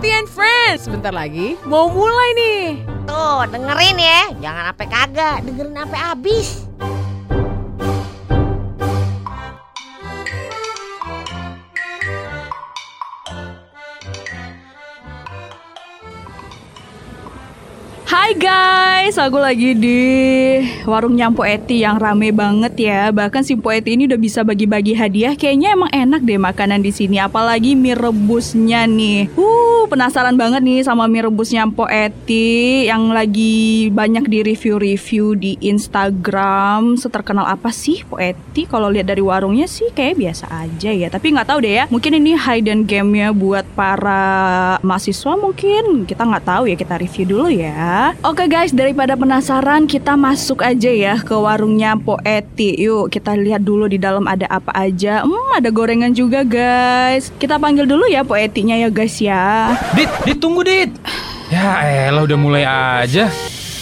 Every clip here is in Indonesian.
And Friends. Sebentar lagi mau mulai nih. Tuh, dengerin ya. Jangan sampai kagak, dengerin sampai habis. Guys, aku lagi di warung Nyampo Eti yang rame banget ya. Bahkan si Po Eti ini udah bisa bagi-bagi hadiah. Kayaknya emang enak deh makanan di sini. Apalagi mie rebusnya nih. Uh, penasaran banget nih sama mie rebusnya Po Eti yang lagi banyak di review-review di Instagram. Seterkenal apa sih Po Eti? Kalau lihat dari warungnya sih kayak biasa aja ya. Tapi nggak tahu deh ya. Mungkin ini hidden game-nya buat para mahasiswa mungkin. Kita nggak tahu ya. Kita review dulu ya. Oke guys, daripada penasaran kita masuk aja ya ke warungnya Po Eti. Yuk kita lihat dulu di dalam ada apa aja. Hmm, ada gorengan juga guys. Kita panggil dulu ya Po Etinya ya guys ya. Dit, Dit tunggu Dit. Ya elah udah mulai aja.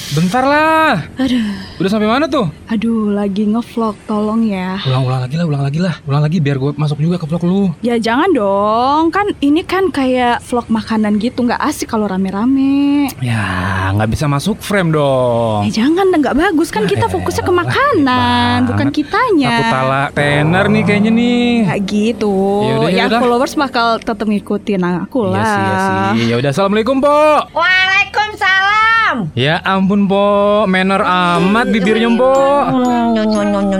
Bentar lah. Aduh, Udah sampai mana tuh? aduh lagi ngevlog, tolong ya. Ulang-ulang lagi lah, ulang lagi lah. Ulang lagi biar gue masuk juga ke vlog lu. Ya jangan dong, kan ini kan kayak vlog makanan gitu, nggak asik kalau rame-rame. Ya nggak bisa masuk frame dong. Eh jangan, nggak bagus kan kita Eh, fokusnya ke makanan, bukan kitanya. Aku talak tenar nih kayaknya nih. Kayak gitu. Yaudah, ya yaudah. followers bakal tetap ngikutin aku lah. Iya sih, iya sih. Ya udah, assalamualaikum po. Waalaikumsalam. Ya ampun po, manner amat bibirnya po. Hmm.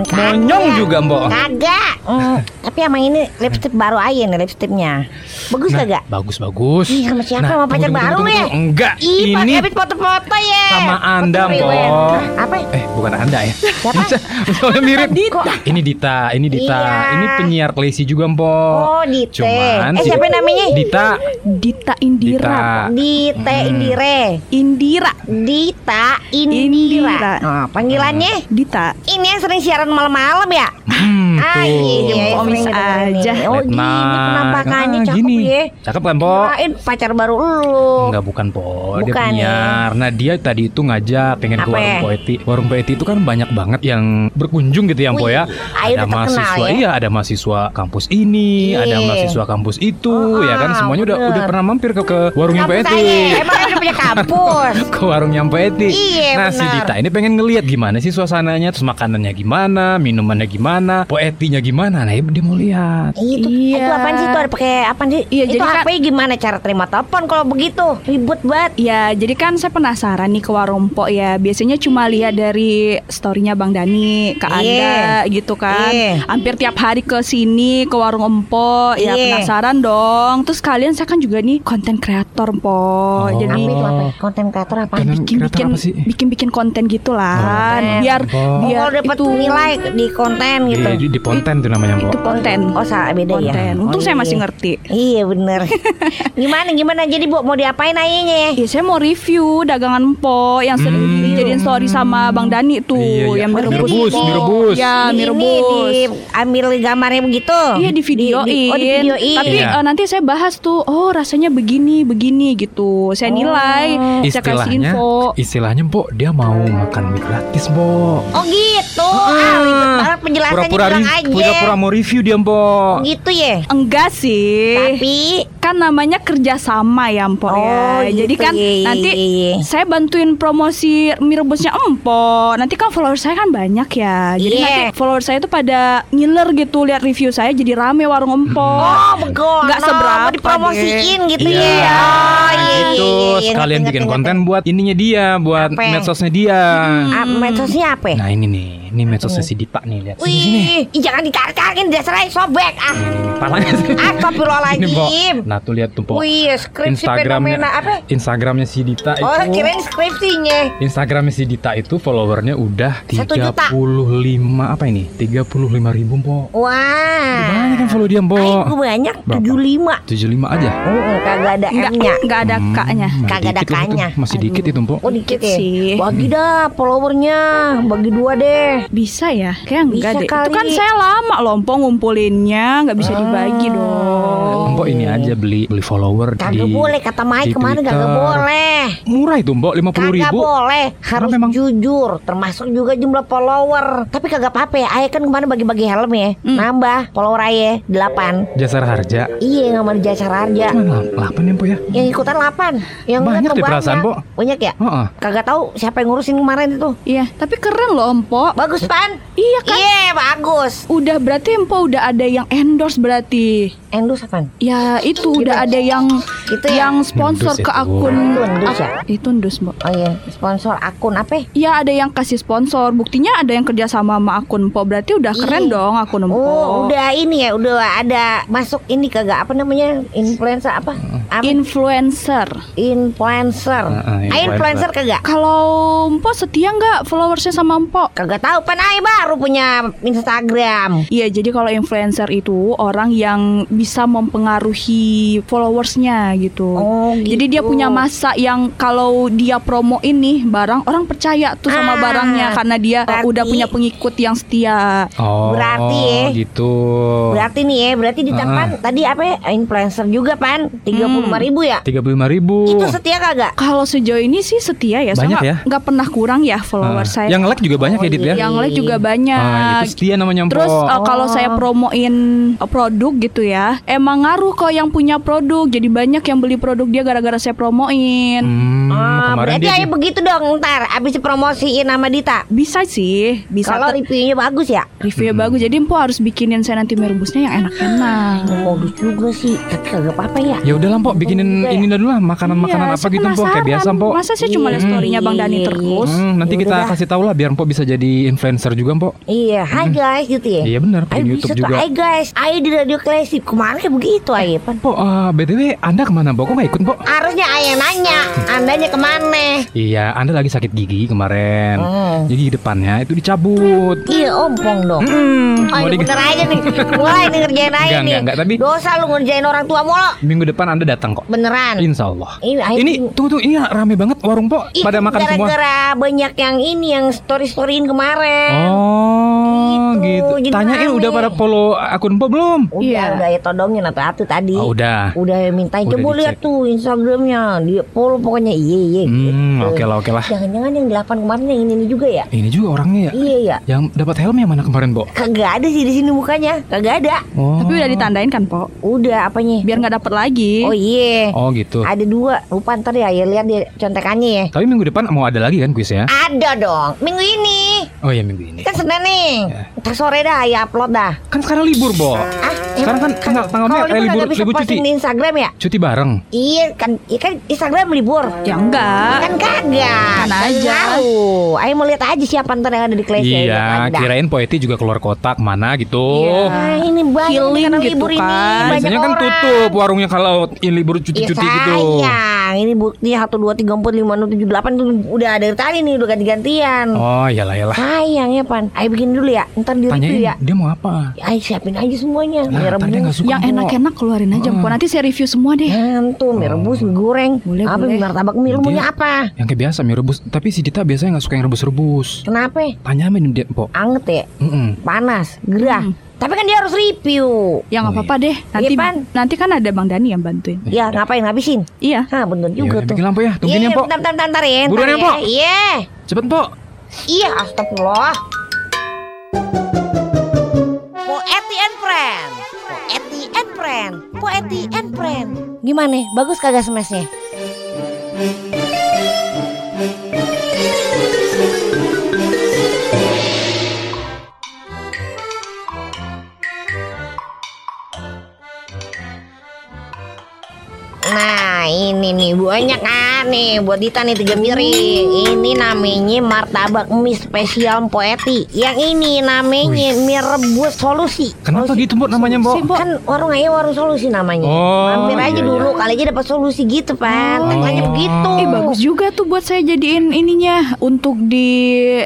Monyong juga po. Kagak. Hmm, tapi emang ini lipstick baru aja nih lipstiknya. Bagus kagak? Bagus bagus. Ih, sama siapa? Sama tunggu, pacar tunggu, baru ya? tunggu. Enggak, Ih, Pak ini Ebit foto-foto ya. sama Anda, Po. Apa? Eh, bukan Anda ya. Siapa? Soalnya mirip. Kok? Ini Dita, ini Dita. Iya. Ini penyiar Klesi juga, Mpo. Oh, Dite. Cuman Eh, si- siapa namanya? Dita. Dita Indira. Dita. Pak. Hmm. Indire. Indira. Dita Indira. Indira. Oh, panggilannya? Dita. Ini yang sering siaran malam-malam ya? Hmm, Ah, iya, Pomis sering kedengeran aja. nih. Oh, gini penampakannya Ah, cakep gini. ya. Cakep kan, Po? Kirain pacar baru lu. Enggak bukan po, dia Bukan, penyiar. Nah dia tadi itu ngajak pengen ke warung poeti. Warung poeti itu kan banyak banget yang berkunjung gitu ya, Po ya. Ada udah mahasiswa, ya. iya ada mahasiswa kampus ini, Iya. ada mahasiswa kampus itu, Oh, ya kan semuanya udah bener. udah pernah mampir ke ke warungnya Kampus poeti. emang udah punya kampus. Ke warungnya Poeti. Iya, nah, si benar. Dita ini pengen ngeliat gimana sih suasananya, terus makanannya gimana, minumannya gimana, poetinya gimana. Nah, dia mau lihat. Itu, Iya. itu apaan sih? Itu ada pakai apa sih? Iya, itu jadi kan- HP gimana cara terima telepon kalau begitu? Ribut banget. Ya, jadi kan saya penasaran nih ke warung Po ya. Biasanya cuma lihat dari storynya Bang Dani ke Iya. Anda gitu kan. Iya. Hampir tiap hari ke sini ke warung Empo. Ya Iya. penasaran dong. Terus kalian saya kan juga nih konten kreator Po. Oh. Jadi Apa itu apa? Konten kreator apa? Konten bikin-bikin kreator apa sih? bikin-bikin konten gitu lah. Konten. Biar Oh. biar oh, dapat itu nilai di konten gitu. Di, di, konten tuh namanya, Po. itu konten. Oh, salah beda ya. konten. Untung Oh, saya masih iya. ngerti. Iya bener Gimana gimana jadi bu mau diapain ayahnya Iya, saya mau review dagangan Empo yang sering Hmm. dijadiin story sama Bang Dani tuh, Iya, iya. yang Mie mie rebus, rebus. mie rebus. Ya, mie Ini rebus. diambil gambarnya begitu Iya di videoin. Di- di- Oh di videoin Tapi Iya. eh, nanti saya bahas tuh, oh rasanya begini, begini gitu. Saya nilai, saya kasih Istilahnya, info. istilahnya, Po, dia mau makan mie gratis, Po. Oh gitu ah, ribet banget penjelasannya Pura-pura bilang ri- aja pura-pura mau review dia, Po. Oh, gitu ya Enggak sih. Tapi kan namanya kerjasama ya Empok Oh, ya. Jadi gitu, kan iya, iya, nanti iya. saya bantuin promosi mie rebusnya Empok. Nanti kan follower saya kan banyak ya. Jadi Iya. nanti follower saya itu pada ngiler gitu lihat review saya jadi rame warung Empok. Oh begono Nggak seberapa Mau dipromosiin gitu Iya, ya Oh iya iya, gitu. iya, iya, Sekalian ngerti, bikin ngerti, konten buat ininya dia, buat Apa? medsosnya dia. ngerti. Ah, Medsosnya apa ya? Nah ini nih, ini medsosnya si Dita nih, lihat sini sini. Wih, ih, jangan ditarik-tarikin dasar aja sobek ah. Ini, ini, palanya. Astagfirullahaladzim. Po. Nah tuh lihat tuh, Po. Wih, skripsi Instagramnya, fenomena apa? Instagramnya si Dita itu. Oh, kirain skripsinya. Instagramnya si Dita itu followernya udah Satu juta. 35 apa ini? 35 ribu, Po. Wah. Banyak kan follow dia, Po. Aku banyak Berapa? 75. 75 aja. Oh, kagak ada M-nya. enggak ada Hmm, kaknya. masih Kagak ada. K-nya. Masih dikit itu, Po. Oh dikit ya? sih. Bagi dah followernya Bagi dua deh Bisa ya? Kayak enggak Bisa deh. Itu kali. kan saya lama loh Empok ngumpulinnya, nggak bisa dibagi Ah. dong. Mbok ini aja beli beli follower Kagak di boleh kata Mai di kemarin kagak boleh. Murah itu Mbok 50 Kagak ribu. boleh, harus memang- jujur, termasuk juga jumlah follower. Tapi kagak apa-apa ya, Ayah kan kemarin bagi-bagi helm ya, nambah follower Ayah 8 Jasar harja. Iya, nggak mau jasa harja. Mana? 8 ya Mbok ya? Yang ikutan 8 Yang Banyak deh perasaan, Po. Banyak ya? Heeh. Kagak tahu siapa yang ngurusin kemarin itu. Iya, tapi keren loh Empo. Bagus pan? Iya kan? Iya bagus. Udah berarti Empo udah ada yang endorse berarti. Endus apaan? Ya itu udah ada yang Itu ya? yang sponsor Endus ke itu. akun Itu endus ya? Itu endus Mbak. Oh iya, sponsor akun apa? Ya ada yang kasih sponsor. Buktinya ada yang kerja sama sama akun Empo. Berarti udah keren Iya. dong akun Empo. Oh, udah ini ya, udah ada masuk ini kagak apa namanya? Influencer apa? Apa? Influencer. influencer. Heeh, influencer influencer. kagak? Kalau Empo setia nggak followersnya sama Empo? Kagak tahu pan Ai baru punya Instagram. Iya, jadi kalau influencer itu orang yang bisa mempengaruhi followersnya gitu. Oh, gitu. Jadi dia punya masa yang kalau dia promo ini barang orang percaya tuh sama Ah, barangnya karena dia berarti- udah punya pengikut yang setia. Oh, Berarti ya. gitu. Berarti nih ya, berarti di Tapan tadi apa ya? Influencer juga pan, 35 ribu ya? 35 ribu. Itu setia kagak? Kalau sejauh ini sih setia ya, Banyak soalnya ya? nggak pernah kurang ya follower saya. Yang like juga banyak ya, Dit ya? Yang like juga banyak. Ah, itu setia namanya. Terus uh, kalau saya promoin uh, produk gitu ya, emang ngaruh kok yang punya produk. Jadi banyak yang beli produk dia gara-gara saya promoin. Hmm, Ah, kemarin berarti dia begitu dong ntar abis promosiin nama Dita. Bisa sih, bisa Kalau reviewnya bagus ya? reviewnya bagus. Jadi Empo harus bikinin saya nanti mie rebusnya yang enak-enak. Modus juga sih, tapi kagak apa-apa ya. Ya udah lah, Mpok, bikinin Udah. ini dulu lah makanan-makanan Iya, apa gitu, Mpok, kayak biasa, Mpok. Masa saya cuma lihat Iya. storynya Bang Dani terus? Hmm, nanti Ya kita udah dah. kasih tahu lah biar Mpok bisa jadi influencer juga, Mpok. Iya, hai guys gitu ya. Iya benar, punya bisa YouTube juga. hai guys, ayo di radio klasik. Kemarin kayak begitu ayo pan. Pok, ah, BTW Anda ke mana, Pok? Kok nggak ikut, Pok? Harusnya ayah nanya, andanya ke mana? Iya, Anda lagi sakit gigi kemarin. Hmm. Gigi depannya itu dicabut. Iya ompong dong. Hmm, Ayo mau di- bener aja nih, mulai nih ngerjain aja Enggak, nih. enggak, enggak, tapi- Dosa lu ngerjain orang tua mulu. Minggu depan Anda datang kok. Beneran. Insya Allah. Ini, Ini tunggu tuh, ini rame banget warung Pok. Pada makan semua. gara-gara banyak yang ini yang story-storyin kemarin. Oh, Gitu, gitu. jadi Tanyain udah pada follow akun Pok belum? Udah, Iya. udah ya todongin atau-atu tadi. Oh, udah. Udah mintain Udah coba dicek. lihat tuh Instagramnya dia follow pokoknya iya iya. Hmm, gitu. oke lah, oke lah. Jangan-jangan yang delapan kemarin yang ini, ini juga ya? Ini juga orangnya ya. Iya ya. Yang dapat helm yang mana kemarin, Pok? Kagak ada sih di sini mukanya. Kagak ada. Oh. Tapi udah ditandain kan, Po? Udah apanya? Biar nggak dapet lagi. Oh iya. Oh, gitu. Ada dua. Lupa ntar ya, ya lihat dia contekannya ya. Tapi minggu depan mau ada lagi kan kuisnya? Ada dong. Minggu ini. Oh iya minggu ini. Kan Senin nih. Ya. Ntar sore dah ya upload dah. Kan sekarang libur, Bo. Ah, Sekarang kan emang- tanggal tanggal kalau eh, libur bisa libur cuti. di Instagram ya? Cuti bareng. Iya kan, iya kan Instagram libur. Ya enggak. Kan kagak. Kan aja. Tahu. Ayo mau lihat aja siapa ntar yang ada di kelas Iya, kirain Poeti juga keluar kota ke mana gitu. Iya. Ah, ini banyak Healing karena gitu libur ini kan. banyak Biasanya kan orang. tutup warungnya kalau ini libur Iya cuti-cuti gitu. sayang, ini bukti 1, 2, 3, 4, 5, 6, 7, 8 tuh udah dari tadi nih udah ganti-gantian Oh, iyalah iyalah. Sayang ya Pan Ayo bikin dulu ya Ntar di review Tanyain ya dia mau apa? Ayo siapin aja semuanya Nah, Mie ntar dia nggak rebus suka. Yang enak-enak keluarin aja, Po. Nanti saya review semua deh. Mantu, mie rebus, mie goreng Boleh, Apa boleh. mie martabak mie Lu maunya apa? Yang kayak biasa mie rebus, tapi si Dita biasanya nggak suka yang rebus-rebus. Kenapa? Tanyain dia, Pok. Anget ya? Mm-mm. Panas, gerah Hmm. Tapi kan dia harus review Ya nggak Oh, apa-apa deh. Nanti Iya, Pan. nanti kan ada Bang Dani yang bantuin. Ya ngapain habisin? Iya. Hah bener Iya, juga tuh bikin lampu ya, tungguin Iya, ya, Pok. bentar, bentar, bentar ya Buruan ya, ya. Pok. Iya Cepet, Pok. Iya, astagfirullah. Friend. Poeti and Friend. Gimana? Bagus kagak smashnya? Nah ini nih banyak kan nih buat Dita nih tiga piring Ini namanya martabak mie spesial poeti. Yang ini namanya mie rebus solusi. Kenapa gitu, Mbok namanya, Mbok? Kan warung aja warung solusi namanya. Oh, Mampir aja iya, dulu iya. kali aja dapat solusi gitu pan. Oh. Tagline-nya begitu. Eh bagus juga tuh buat saya jadiin ininya untuk di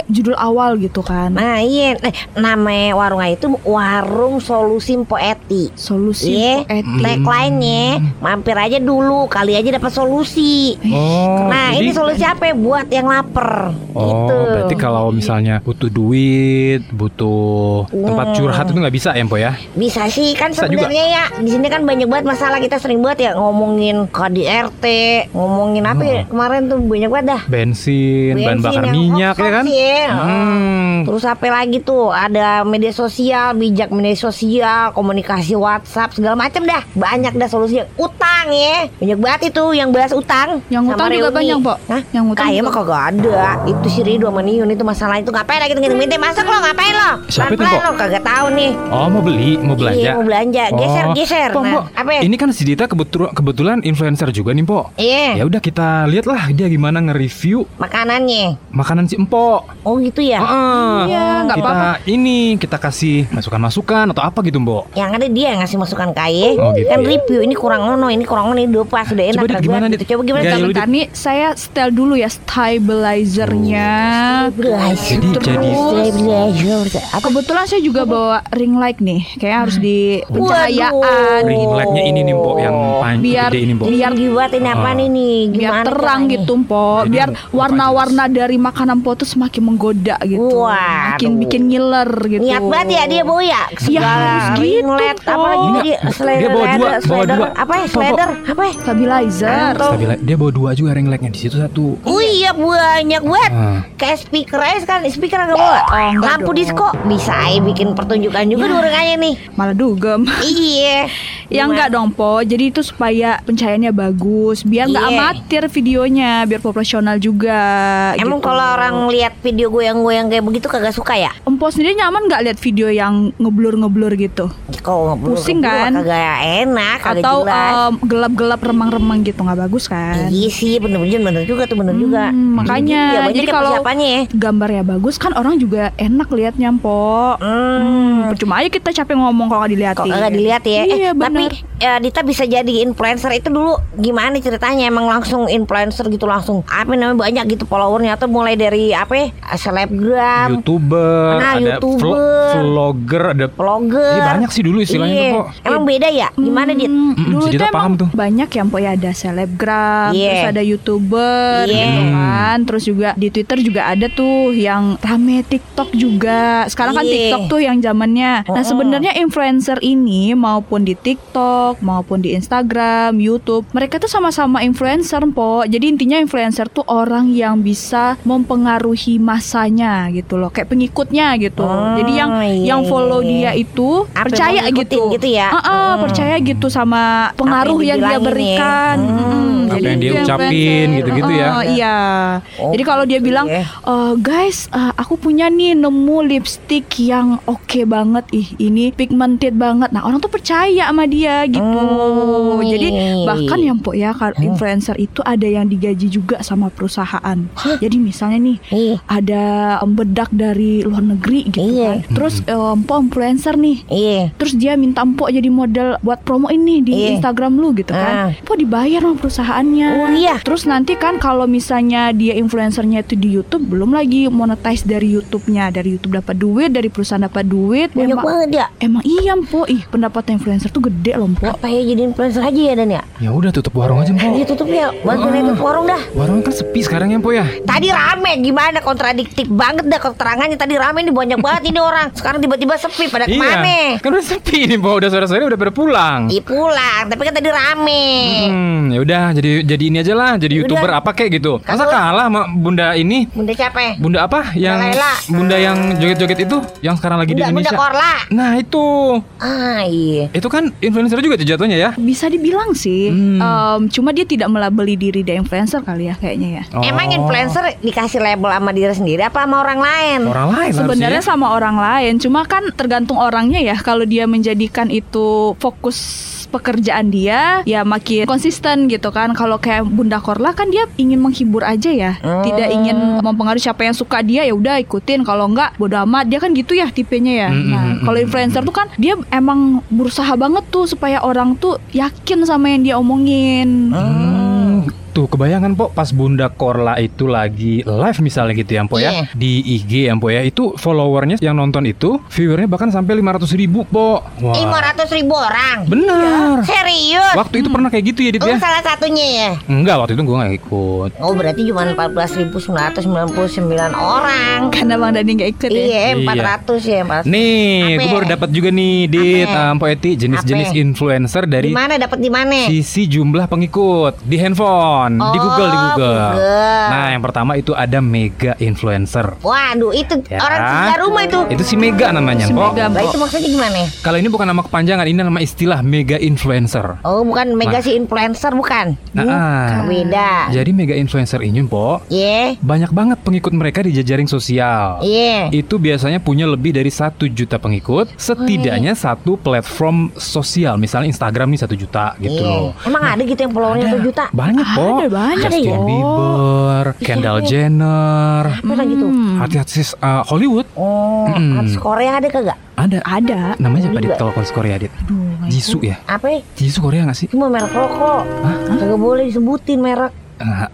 judul awal gitu kan. Nah iya. Eh, Namanya warung aja itu warung solusi poeti. Solusi Iya, poetik. tagline-nya mampir aja dulu kali sekali aja dapat solusi. Oh, nah, jadi- ini solusi apa ya buat yang lapar? Oh, gitu. berarti kalau misalnya butuh duit, butuh tempat Hmm. curhat itu nggak bisa ya, Mpo ya? Bisa sih kan Bisa juga. sebenarnya ya di sini kan banyak banget masalah kita sering banget ya ngomongin KDRT, ngomongin apa ya kemarin tuh banyak banget dah. Bensin, bahan Bensin bakar yang minyak ya kan? ya. Hmm. Terus apa lagi tuh? Ada media sosial, bijak media sosial, komunikasi WhatsApp segala macam dah. Banyak dah solusinya. Utang ya. Banyak banget itu yang bahas utang. Yang sama utang juga reuni. banyak, Pok. Hah? Yang utang juga- mah kagak ada. Itu si Ridho sama Niun itu masalah itu ngapain lagi minta masak lo ngapain lo? Siapa itu, Pok? lo kagak tahu nih. Oh, mau beli, mau belanja. Iya mau belanja. Geser Oh. geser. Pok, Nah, Pok, apa ya? Ini kan si Dita kebetulan kebetulan influencer juga nih, Pok. Iya. Ya udah kita lihat lah dia gimana nge-review Makanannya. makanan si Empok. Oh gitu ya. Heeh. Iya, nggak kita apa-apa. ini kita kasih masukan-masukan atau apa gitu, Mbok. Yang ada dia yang ngasih masukan kaye Oh, gitu Kan ya. review Ini kurang ono Ini kurang ono Ini udah pas Udah enak Coba, gimana, gitu. Dit? Coba gimana Bentar nih, saya setel dulu ya stabilizernya. Belajar. Jadi Apa Kebetulan saya juga bawa ring light nih, kayak harus di pencahayaan. Ring lightnya ini nih, Mbok, yang paling Biar- gede ini, Mbok. biar ini apa Ah. nih nih biar Gimana terang gitu po Jadi biar warna-warna dari makanan po tuh semakin menggoda gitu Waduh. makin bikin ngiler gitu Niat banget ya dia bawa ya Iya, harus ring gitu. Apalagi Ini dia bawa dua, bawa Slider dua. Apa ya Slider Apa ya stabilizer Atau- Stabila- dia bawa dua juga ring lightnya di situ satu. Oh iya banyak banget Ah. Kayak speaker aja kan Speaker agak bawa Oh, Lampu dong. disco Bisa aja bikin pertunjukan juga Ya. dua nih malah dugem Iya Ya enggak dong po Jadi itu supaya pencahayaannya bagus Biar nggak Iya. amatir videonya Biar profesional juga Emang gitu. kalau orang lihat video goyang-goyang kayak begitu kagak suka ya? Empo sendiri nyaman nggak lihat video yang ngeblur-ngeblur gitu Kok ngeblur- Pusing ngeblur kan? Kagak enak, kagak Atau em, gelap-gelap remang-remang gitu nggak bagus kan Iya sih, bener-bener bener juga tuh bener Hmm, juga. makanya, ya, banyak jadi ya kalau- ya. Gambarnya bagus kan orang juga enak liatnya po Hmm. Percuma aja kita capek ngomong kalau nggak dilihatin. Kok kagak dilihat ya? Iya, eh, tapi bener. ya, Dita bisa jadi influencer itu dulu gimana ceritanya? Emang langsung influencer gitu langsung apa namanya banyak gitu followernya atau mulai dari apa ya? Selebgram, YouTuber, Nah, ada YouTuber. vlog- vlogger, ada vlogger. Iya, banyak sih dulu istilahnya Iya. tuh. Emang beda ya? Gimana Dit? Hmm, Mm-mm, dulu itu emang paham tuh. banyak ya po ya ada selebgram, Iya. terus ada youtuber Iya. gitu kan, terus juga di Twitter juga ada tuh yang rame TikTok juga. Sekarang kan Iya. TikTok tuh yang zamannya. Nah sebenarnya influencer ini maupun di TikTok maupun di Instagram, YouTube, mereka tuh sama-sama influencer po. Jadi intinya influencer tuh orang yang bisa mempengaruhi masanya gitu loh, kayak pengikutnya gitu. Oh, Jadi yang iya, yang follow iya, dia itu Apa percaya gitu. gitu ya? Ah, ah, Hmm. percaya gitu sama pengaruh Apa yang yang, dia dibilangin berikan. ya? Mm-mm. Hmm. Apa Jadi yang dia ucapin gitu-gitu ya. Oh, iya. Oh, Jadi kalau dia gitu bilang, ya. "Eh, guys, eh, aku punya nih nemu lipstick yang oke banget. Ih, ini pigmented banget." Nah, orang tuh percaya sama dia gitu. Hmm. Jadi bahkan yang po ya influencer itu ada yang digaji juga sama perusahaan. Jadi misalnya nih Iya. ada bedak dari luar negeri gitu Iya. kan. Terus em, po influencer nih Iya. Terus dia minta empok jadi model buat promo ini di Iya. Instagram lu gitu Ah. kan. Empok dibayar sama perusahaannya. Oh, iya. Terus nanti kan kalau misalnya dia influencernya itu di YouTube belum lagi monetize dari YouTube-nya. Dari YouTube dapat duit, dari perusahaan dapat duit. Banyak emang, banget ya. emang iya empok. Ih, pendapatan influencer tuh gede loh empok. Apa ya jadi influencer aja ya Dan ya? Ya udah tutup warung aja, Mpok. Dia tutup ya, bantuin tutup warung dah. Warung kan sepi sekarang ya, Mpok ya. Tadi rame gimana kontradiktif banget dah keterangannya tadi rame nih banyak banget ini orang. Sekarang tiba-tiba sepi pada ke mana? Kan udah sepi nih, Mpok. Udah sore-sore udah pada pulang. Iya pulang, tapi kan tadi rame. Hmm, ya udah jadi jadi ini aja lah, jadi Udah. youtuber apa kayak gitu. Masa kalah sama bunda ini? Bunda capek. Bunda apa? Yang Laila. bunda yang joget-joget itu, yang sekarang lagi Bunda, di Bunda Indonesia. Korla. Nah itu, Ah iya. itu kan influencer juga tuh jatuhnya ya. Bisa dibilang sih. Hmm. Em, cuma dia tidak melabeli diri dia influencer kali ya kayaknya ya. Oh. Emang influencer dikasih label sama diri sendiri apa sama orang lain? orang lain Sebenarnya harusnya. sama orang lain, cuma kan tergantung orangnya ya. Kalau dia menjadikan itu fokus pekerjaan dia, ya makin konsisten gitu kan. Kalau kayak Bunda Korla kan dia ingin menghibur aja ya, Hmm. tidak ingin mempengaruhi siapa yang suka dia ya udah ikutin. Kalau enggak bodo amat. Dia kan gitu ya tipenya ya. Mm, Nah, kalau influencer tuh kan dia emang berusaha banget tuh supaya orang tuh yakin sama yang dia omongin. Hmm, Tuh kebayangan po pas Bunda Korla itu lagi live misalnya gitu ya po Iya. ya di IG ya po ya itu followernya yang nonton itu viewernya bahkan sampai 500 ribu po. Wah. 500 ribu orang. Benar. Serius? Waktu itu pernah kayak gitu ya Dit Oh, ya? salah satunya ya? Enggak waktu itu gue gak ikut. Oh berarti cuma 14.999 orang. Karena Bang Dani nggak ikut ya. Iya, Iya. 400 ya, Mas. Nih, gue baru dapat juga nih Dit Apa? um, Po Eti jenis-jenis Apa? influencer Di dari mana dapat di mana? sisi jumlah pengikut di handphone, di Oh, Google di Google. Google. Nah, yang pertama itu ada mega influencer. Waduh, itu Ya. orang sebelah rumah itu. Itu si Mega namanya, Si Po. Mega. Lah itu maksudnya gimana? Kalau ini bukan nama kepanjangan, ini nama istilah mega influencer. Oh, bukan mega si influencer bukan? Nah, ah. Beda. Jadi mega influencer ini, Po, Iya. banyak banget pengikut mereka di jejaring sosial. Iya. Itu biasanya punya lebih dari satu juta pengikut, setidaknya satu platform sosial, misalnya Instagram nih satu juta gitu loh. Emang ada gitu yang followernya. 1 juta? Banyak Ada, kok. banyak, Justin Po. Bieber, Kendall Jenner, Apa lagi tuh? artis uh, Hollywood Oh, Mm. artis Korea ada kagak? ada. Ada. Namanya siapa dit kalau Korea dit? Jisoo ya? Apa ya? Jisoo Korea gak sih? Cuma merek rokok. Kagak boleh disebutin merek.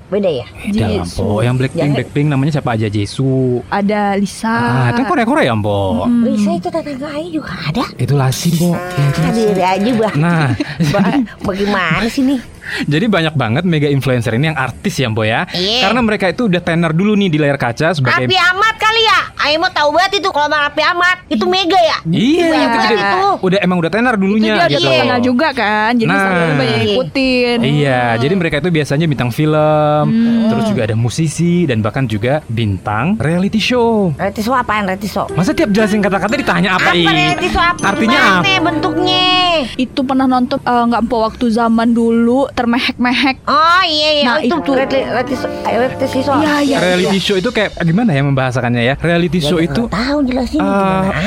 Beda ya? beda lah, Po. Yang Blackpink, Jangan- Blackpink namanya siapa aja Jisoo. Ada Lisa. Ah, itu kan Korea Korea, Po. Risa itu tetangga Ayu juga ada. Itu Lasi, Po. Ya, itu Lasi. Hadir aja bah. Nah, Ba- Bagaimana sih nih? Jadi banyak banget mega influencer ini yang artis ya, Po ya. Iya. Karena mereka itu udah tenar dulu nih di layar kaca sebagai Rapi amat kali ya? Ayo mau tahu banget itu kalau Rapi amat itu mega ya? Iya, Banyak itu dia- itu. udah emang udah tenar Itu dulunya dia ada gitu. terkenal juga kan. Jadi Nah. selalu banyak ikutin. Iya, jadi mereka itu biasanya bintang film, terus juga ada musisi dan bahkan juga bintang reality show. Reality show apaan reality show? Masa tiap jelasin kata-kata ditanya apa, Apa reality show apa? Artinya apa? bentuknya? Itu pernah nonton eh, nggak empok waktu zaman dulu termehek-mehek. Oh iya iya Nah, itu, itu. reality, reality show, reality show. Iya, iya. Reality show itu kayak gimana ya membahasakannya ya? Reality show itu Nggak tahu jelasin Ah. gimana.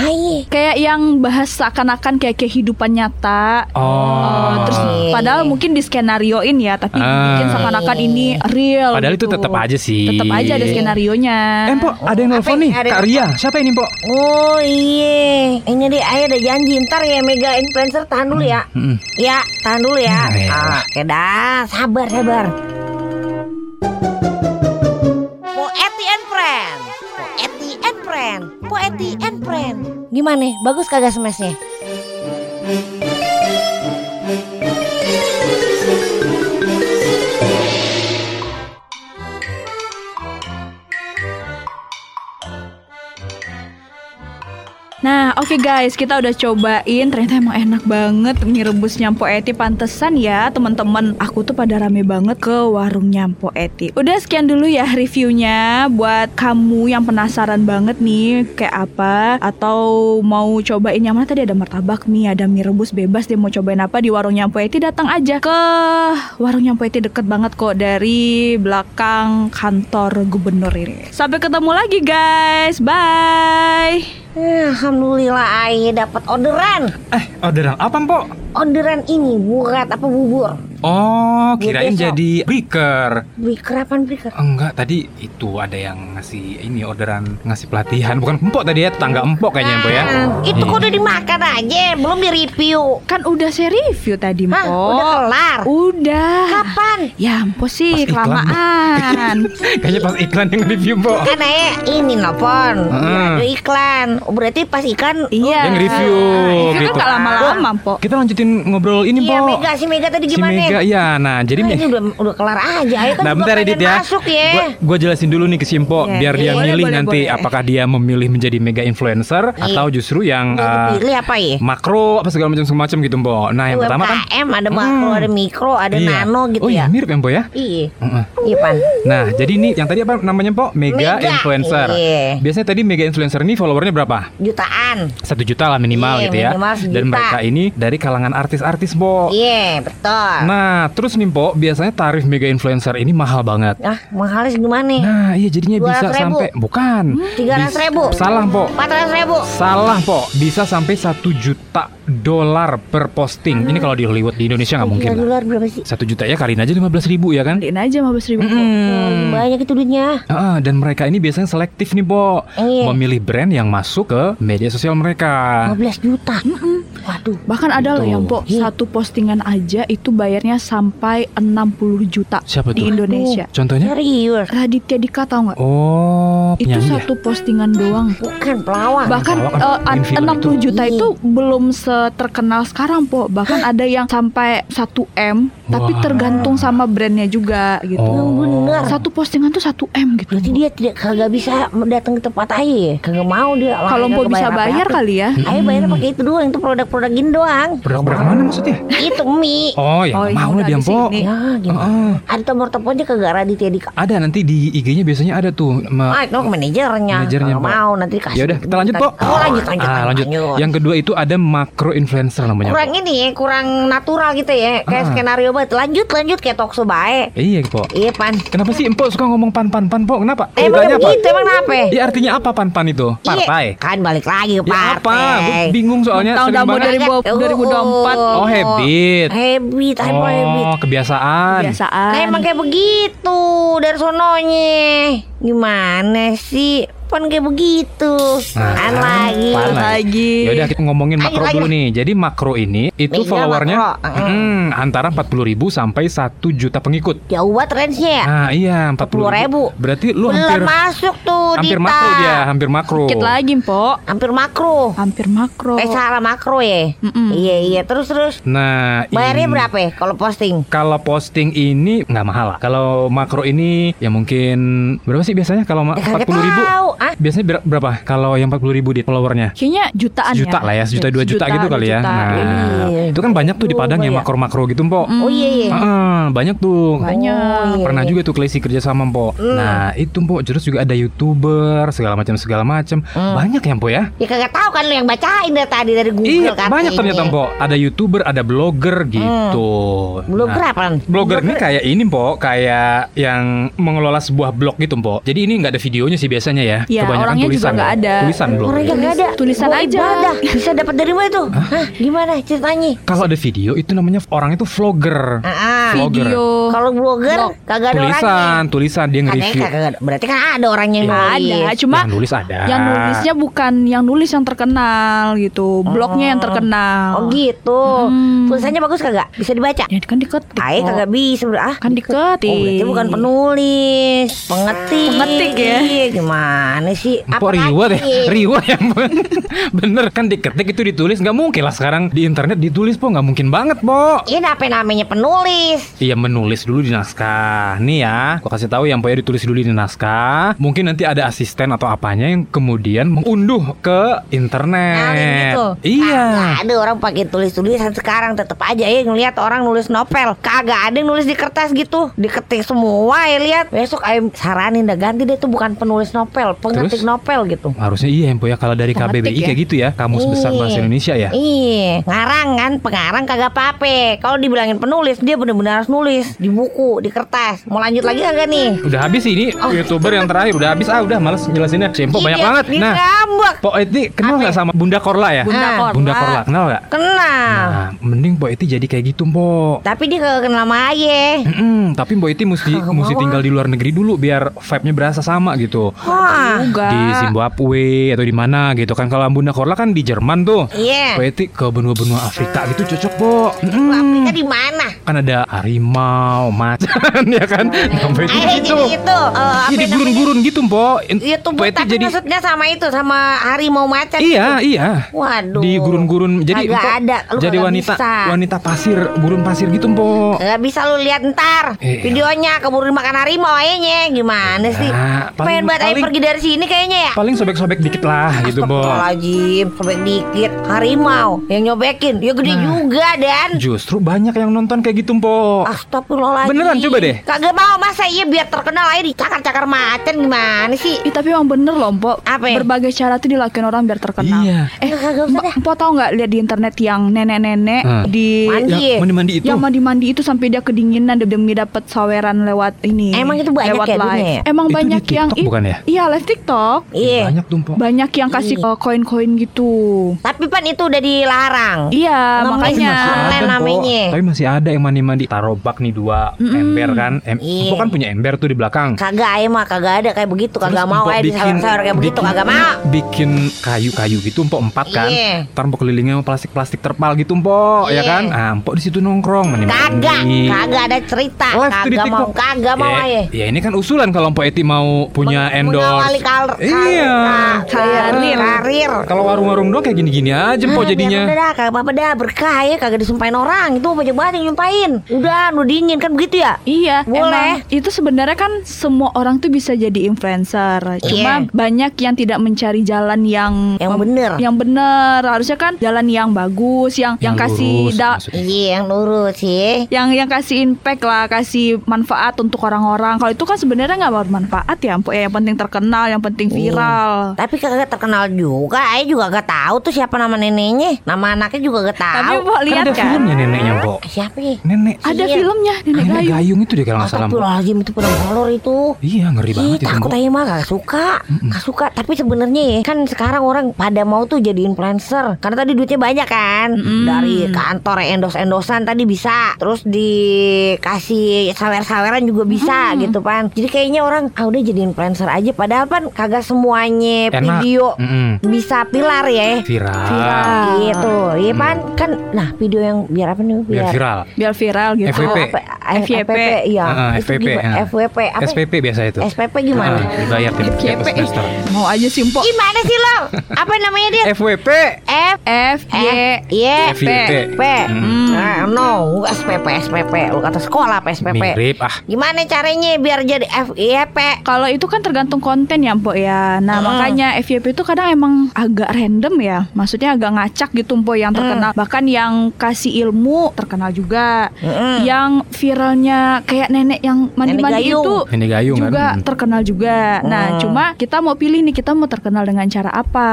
Kayak yang bahas seakan-akan kayak kehidupan nyata. oh, Eh, terus Iya, padahal iya. mungkin diskenarioin ya, tapi Ah. bikin seakan-akan ini real. Padahal itu gitu. tetap aja sih. Tetap aja ada skenario nya. Eh, Mpok, ada yang nelfon nih. ada- Kak Ria. Siapa ini, Mpok? Oh iya, ini deh ayah ada janji ntar ya mega influencer tahan dulu ya. Mm-mm. Ya tahan dulu ya. Hmm, ya. Sabar sabar. Poeti and Friend, Poeti and Friend, Poeti and Friend. Gimana? Bagus kagak smashnya? Nah, oke guys, kita udah cobain. Ternyata emang enak banget mie rebus Nyampo Eti. Pantesan ya, teman-teman. Aku tuh pada rame banget ke warung Nyampo Eti. Udah sekian dulu ya reviewnya. Buat kamu yang penasaran banget nih kayak apa atau mau cobain yang mana tadi ada martabak mie, ada mie rebus bebas deh mau cobain apa di warung Nyampo Eti datang aja ke warung Nyampo Eti deket banget kok dari belakang kantor gubernur ini. Sampai ketemu lagi guys. Bye. Eh, Alhamdulillah ayah dapat orderan. Eh, orderan apa, Mpok? Orderan ini buat apa bubur? Oh, kirain besok. jadi breaker. Beli kerapan beli ker- Enggak, tadi itu ada yang ngasih ini orderan ngasih pelatihan. Bukan empok tadi ya, tetangga empok kayaknya empok ya. Ah, Itu kok Iya. udah dimakan aja, belum di review. Kan udah saya review tadi, Hah, Mpo. udah kelar. Udah. Kapan? Ya, Mpo sih Pas iklan, kelamaan. Kayaknya pas iklan yang review, Mpok. Kan ayah ini nelfon, Heeh. ada iklan. Oh, berarti pas iklan Iya. Yang review, Itu gitu. kan gak lama-lama, Mpo. Kita lanjutin ngobrol ini, Iya Mpok. Mega si Mega tadi Si gimana? Mega, ya. Nah, jadi Nah, ini udah udah kelar aja. Ayo kan Nah bentar Edit ya Masuk ya. Gua, gua jelasin dulu nih ke Simpo Iya, Biar dia iya. milih Boleh, nanti boleh. Apakah dia memilih menjadi mega influencer Iya. Atau justru yang uh, dipilih apa ya? Makro Apa segala macam semacam gitu Mpo Nah yang pertama kan UMKM ada makro, Hmm. ada mikro, ada iya. nano gitu Oh ya. iya mirip ya Mpo ya Iya. Heeh. Iya pan. Nah jadi ini yang tadi apa namanya Mpo Mega, Mega, influencer iya. Biasanya tadi mega influencer ini followernya berapa? Jutaan. Satu juta lah minimal Iya, gitu ya minimal sejuta. Dan mereka ini dari kalangan artis-artis Mpo Iya betul. Nah terus nih Mpo Biasanya tarif mega influencer ini mahal banget Ah mahalnya segimana? Nah iya jadinya bisa 200.000. sampai Bukan 300.000. Bis- Salah Mpo 400 ribu. Salah po, bisa sampai satu juta dolar per posting. Ini kalau di Hollywood di Indonesia nggak mungkin. lah. dolar berapa sih? Satu juta ya kalian aja 15 ribu ya kan? Beliin aja 15 ribu. Mm-mm. Banyak itu duitnya. Ah, dan mereka ini biasanya selektif nih, Po. Iya. Memilih brand yang masuk ke media sosial mereka. 15 juta. Waduh. Bahkan ada loh Gitu. yang po Iya. satu postingan aja itu bayarnya sampai 60 juta Siapa di tuh? Indonesia. Contohnya? Serius. Raditya Dika tahu nggak? Oh, itu penyanyi ya? satu postingan doang. Bukan pelawak. Bahkan Pelawak kan eh, main film 60 juta Iya. itu belum seterkenal sekarang po. Bahkan ada yang sampai 1 m, tapi tergantung sama brandnya juga gitu. Oh. bener. Satu postingan tuh 1 m gitu. Berarti dia tidak kagak bisa datang ke tempat aja ya? Kagak mau dia. Kalau mau bisa bayar apa-apa. kali ya. Ayo bayar pakai itu doang, itu produk-produk gini doang. Produk-produk mana maksudnya? itu mie. Oh, ya Oh, iya, mau lah dia, di Po. Ya gimana? Heeh. Ada nomor teleponnya kagak Raditya Dika. Ada nanti di IG-nya biasanya ada tuh. Ma- Ah, itu manajernya. Manajernya, mau nanti kasih. Ya udah, kita lanjut, Po. Oh, lanjut, lanjut, Ah, lanjut. Yang kedua itu ada macro influencer namanya. Kurang ini ya, kurang natural gitu ya. Kayak Ah. skenario banget. Lanjut, lanjut kayak talk show baik. Iya, Po. Iya, Pan. Kenapa sih Empok suka ngomong pan-pan-pan, Po? Kenapa? Emang Ceritanya apa? begitu, emang kenapa? Ya artinya apa pan-pan itu? Partai. Iya, kan balik lagi ke Ya apa? Gue partai. bingung soalnya Tahun sering banget. 2000 2024. Oh, habit. Habit, apa habit? Oh, kebiasaan. Kebiasaan. Nah, emang kayak begitu dari sononya. Gimana sih? Pan kayak begitu. Nah, Kan kan, lagi. pan lagi. Ya udah kita ngomongin makro lagi. dulu nih. Jadi makro ini itu Iya, followernya makro. hmm, antara 40 ribu sampai 1 juta pengikut. Jauh banget range-nya ya. Nah iya 40 40.000. Berarti lu Belum hampir masuk tuh hampir Dita. makro dia, hampir makro. Dikit lagi, Po. Hampir makro. Hampir makro. Eh salah makro ya. Mm-mm. Iya iya terus terus. Nah, Bayarnya ini- berapa ya kalau posting? Kalau posting ini nggak mahal lah. Kalau makro ini ya mungkin berapa sih biasanya kalau Ya, kagak 40 ribu? tahu. Ah, Biasanya ber- berapa? Kalau yang 40 ribu di followernya? Kayaknya jutaan Sejuta ya. lah ya, sejuta dua juta, gitu dua kali ya. juta. Nah, Iya. itu kan banyak tuh di Padang yang Lumayan. makro-makro gitu, Mpok. Mm. Oh iya iya. Ah, banyak tuh. Banyak. Oh, iya, Pernah iya. juga tuh Klesi kerja sama Mpok. Nah, itu Mpok terus juga ada YouTuber segala macam segala macam. Banyak ya Mpok ya? Ya kagak tahu kan lu yang bacain dari tadi dari Google Iya, katanya. banyak ternyata Mpok. Ada YouTuber, ada blogger gitu. Blogger Nah, apaan? Blogger ini kayak ini Mpok, kayak yang mengelola sebuah blog gitu Mpok. Jadi ini nggak ada videonya sih biasanya ya. Ya, Kebanyakan orangnya juga tulisan. nggak ada. Tulisan blog. Orangnya nggak ada. Tulisan Gua aja. ibadah. Bisa dapat dari mana tuh? Hah? Gimana ceritanya? Kalau ada video itu namanya orang itu vlogger. Ah, ah. Vlogger. Video. Kalau blogger Blog. kagak ada orangnya. Tulisan, tulisan dia nge-review. Berarti kan ada orang yang Nggak nulis. ada, cuma Yang nulis ada. yang nulisnya bukan yang nulis yang terkenal gitu. Blognya yang terkenal. Oh gitu. Hmm. Tulisannya bagus kagak? Bisa dibaca? Ya kan diketik. Ayo kagak bisa ah. Kan diketik. Oh berarti bukan penulis, pengetik. Pengetik ya. Iya, Gimana sih? Empok riwa deh, riwa ya Bener kan diketik itu ditulis nggak mungkin lah sekarang di internet ditulis po nggak mungkin banget po. Ini apa namanya penulis? Iya menulis dulu di naskah. Nih ya, gua kasih tahu yang pokoknya ditulis dulu di naskah. Mungkin nanti ada asisten atau apanya yang kemudian mengunduh ke internet. Nah, gitu. Iya. Kagak ada orang pakai tulis-tulisan sekarang tetap aja ya ngelihat orang nulis novel. Kagak ada yang nulis di kertas gitu. Diketik semua ya lihat. Besok ayo saranin dah ganti deh tuh bukan penulis novel, pengetik Terus? novel gitu. Harusnya iya Empo ya kalau dari Pengetik KBBI ya? kayak gitu ya, Kamus Besar Bahasa Indonesia ya. Iya, ngarang kan, pengarang kagak apa-apa. Kalau dibilangin penulis, dia bener-bener harus nulis di buku, di kertas. Mau lanjut lagi kagak nih? Udah habis sih ini youtuber yang terakhir udah habis ah udah males jelasinnya. Si Empo banyak Iya, banget. dia Nah, ngambek. Po Eti kenal Apa nggak ya? sama Bunda Korla ya? Bunda Ah, Korla. Bunda Korla kenal nggak? Kenal. Nah, mending Po Eti jadi kayak gitu, Po. Tapi dia kagak kenal sama ayah. Mm-mm, tapi Mbok Iti mesti Kagak mesti mau, tinggal di luar negeri dulu biar vibe-nya berasa sama gitu. Wah. Di Zimbabwe atau di mana gitu kan. Kalau Bunda Korla kan di Jerman tuh. Iya. Iti ke benua-benua Afrika gitu cocok. Lu Mm-mm. Afrika di mana? Kan ada harimau, macan ya kan. Gitu. jadi itu. eh, apa Iya di namanya? gurun-gurun gitu, Po. In- Iya tuh, tapi jadi maksudnya sama itu, sama harimau macan. Iya, iya. Waduh. Di gurun-gurun jadi Kagak Mpok ada. Lu jadi wanita bisa. wanita pasir, gurun pasir gitu, Po. Gak bisa lu lihat ntar Iya. videonya keburu dimakan harimau ayahnya gimana sih? Nah, paling- Pengen banget paling- pergi dari sini kayaknya ya. Paling sobek-sobek dikit lah gitu, Po. Astagfirullahaladzim, sobek dikit Harimau yang nyobekin Ya gede Nah. juga Dan Justru banyak yang nonton kayak gitu, Po. Astagfirullahaladzim Beneran, coba deh. Kagak mau masa iya biar terkenal aja dicakar-cakar macan gimana sih Ih, tapi emang bener loh, Mpok. Apa ya? Berbagai cara tuh dilakuin orang biar terkenal. Iya. Eh, Kagak usah deh. Mpok tau nggak lihat di internet yang nenek-nenek Hmm. di Mandi. Ya, mandi-mandi itu. yang mandi-mandi itu sampai dia kedinginan demi dapat saweran lewat ini. Emang itu banyak lewat ya live. dunia ya? Emang Itu di banyak yang TikTok bukan ya? Iya, live TikTok. Iya Banyak tuh, Po. Banyak yang kasih Iya. koin-koin gitu. Tapi pan itu udah dilarang Iya, Ngemis makanya. online namanya. Tapi masih ada yang mandi-mandi. naruh bak nih dua ember kan. Em Iya. Kan punya ember tuh di belakang. Kagak ayo mah kagak ada kayak begitu kagak Terus mau Empok aja disawer-sawer kayak begitu kagak mau. Bikin kayu-kayu gitu empok empat kan. Iya. Ntar empok kelilingnya plastik-plastik terpal gitu empok ya Iya. kan. Nah, empok di situ nongkrong mandi Kagak, kagak ada cerita. Di Kagak mau, kagak mau Eh, aja. Ya ini kan usulan kalau Empok Eti mau punya Meng- endorse. Kal- kal- Iya. ka- karir. karir. Kalau warung-warung doang kayak gini-gini aja Ah, jadinya. biar udah dah, kagak apa-apa dah berkah ya kagak disumpahin orang itu banyak banget yang nyumpahin. Udah nu dingin kan begitu ya? Iya, Boleh. emang itu sebenarnya kan semua orang tuh bisa jadi influencer. Cuma Iya. banyak yang tidak mencari jalan yang Yang bener. Yang bener. Harusnya kan jalan yang bagus, yang yang, Yang kasih lurus, da-. Iya yang lurus sih. yang yang kasih impact lah, kasih manfaat untuk orang-orang. Kalau itu kan sebenarnya nggak bermanfaat ya, Mpok. Ya, yang penting terkenal, yang penting Iya. viral. Tapi kagak terkenal juga. Ayo juga gak tahu tuh siapa nama neneknya. Nama anaknya juga gak Tapi tahu. Mpok Kan lihat ada kan, filmnya neneknya empok. Siapa ya? Nenek. ada Iya. filmnya Nenek Nenek Gayung. gayung itu deh kalau nggak salah empok. Astagfirullahaladzim itu pedang kolor itu. Iya ngeri Ih, banget itu takut empok. aja mah gak suka Gak suka Tapi sebenarnya ya Kan sekarang orang pada mau tuh jadi influencer Karena tadi duitnya banyak kan Dari kantor endos-endosan tadi bisa Terus dikasih sawer-saweran juga bisa gitu kan Jadi kayaknya orang Ah udah jadi influencer aja Padahal kan kagak semuanya Enak. video Mm-mm. Bisa pilar ya Viral. Viral. Gitu Iya kan Kan Nah video yang Biar apa nih Biar viral. Biar viral gitu. FWP. Oh, apa, FYP. Iya Ah, Itu FWP, ah. Apa? SPP biasa itu. SPP gimana? Ah, dibayar tiap FYP. semester. Mau aja sih, Mpok. Gimana sih lo? Apa namanya dia? FWP. F F Y Y FYP. P. Nah, no, SPP SPP. Lu kata sekolah apa SPP? Mirip ah. Gimana caranya biar jadi F P? Kalau itu kan tergantung konten ya Mpok ya Nah Hmm. makanya FYP itu kadang emang agak random ya Maksudnya agak ngacak gitu Mpok yang terkenal Bahkan yang kasih ilmu terkenal juga Mm-mm. Yang viralnya kayak nenek yang mandi-mandi itu Nenek gayung kan. juga Hmm. terkenal juga Nah Hmm. cuma kita mau pilih nih kita mau terkenal dengan cara apa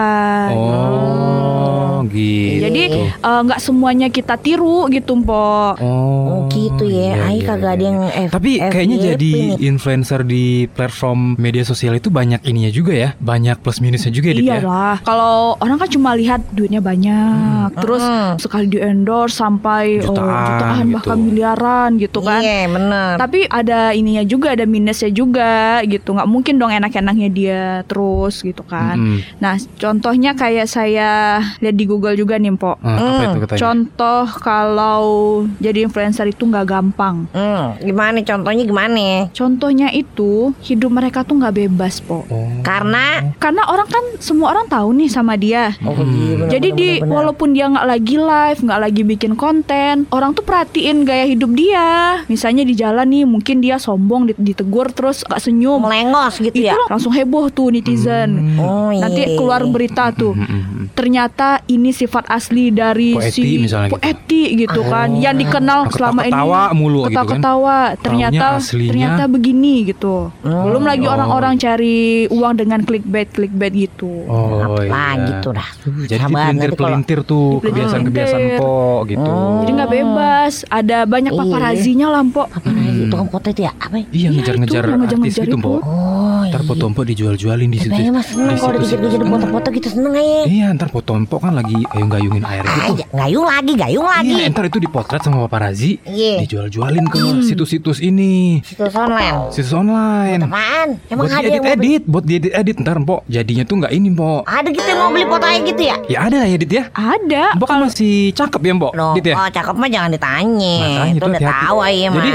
Oh, gitu. Jadi eh, nggak semuanya kita tiru gitu Mpok Oh, gitu ya. iya, Ai iya, kagak iya, ada yang iya. F- Tapi kayaknya jadi influencer di platform media sosial itu banyak ininya juga ya, banyak plus minusnya juga ya, Dit, Iya ya. lah, kalau orang kan cuma lihat duitnya banyak, terus Mm. sekali di endorse sampai oh, Jutaan jutaan gitu. bahkan miliaran gitu kan. Iya, bener. Tapi ada ininya juga, ada minusnya juga gitu. Nggak mungkin dong enak-enaknya dia terus gitu kan. Mm-mm. Nah, contohnya kayak saya lihat di Google juga nih, Mpok. Ah, apa Hmm, itu katanya? Contoh kalau jadi influencer itu nggak gampang. Hmm, gimana contohnya gimana? Contohnya itu hidup mereka tuh nggak bebas, Pok. Oh. Karena Karena orang kan semua orang tahu nih sama dia. Oh, iya, bener, Jadi bener, di bener, bener. walaupun dia nggak lagi live, nggak lagi bikin konten, orang tuh perhatiin gaya hidup dia. Misalnya di jalan nih, mungkin dia sombong, dit- ditegur terus nggak senyum. melengos gitu Itu ya. langsung heboh tuh netizen. Oh, iya. Nanti keluar berita tuh. Mm-mm. Ternyata ini sifat asli dari Poeti si misalnya gitu. poeti gitu kan, yang dikenal selama ini Ketawa mulu gitu kan. ketawa-ketawa. Ternyata aslinya- ternyata begini gitu. Belum lagi Oh. orang-orang cari uang dengan clickbait clickbait gitu. Oh, Lah iya. gitu dah. Jadi dipelintir-pelintir tuh kebiasaan-kebiasaan po gitu. Jadi nggak bebas, ada banyak Iya. paparazinya lah, Mpok. Apa lagi itu kan foto itu ya? Apa? ya? Iya ngejar-ngejar itu, artis ngejar-ngejar gitu, itu. po. Oh, Ntar iya. foto-foto dijual-jualin di situ. Kayaknya mas seneng kalau dikejar-kejar foto-foto gitu seneng aja. Iya, ntar foto-foto kan lagi gayung-gayungin air gitu. Aja, gayung lagi, gayung lagi. Iya, ntar itu dipotret sama paparazzi, Iya. dijual-jualin ke situs-situs ini, Situs online. situs online. Apaan? Emang buat ada yang mau beli? diedit-edit, buat diedit-edit ntar Mpok. Jadinya tuh nggak ini, Mpok. Ada gitu yang mau beli foto kayak gitu ya? Ya ada ya, Dit ya. Ada. Mpok kan masih cakep ya, Mpok. Loh, Dit ya. oh cakep mah jangan ditanya. Makanya itu tuh udah hati-hati. tahu aja mah. Jadi,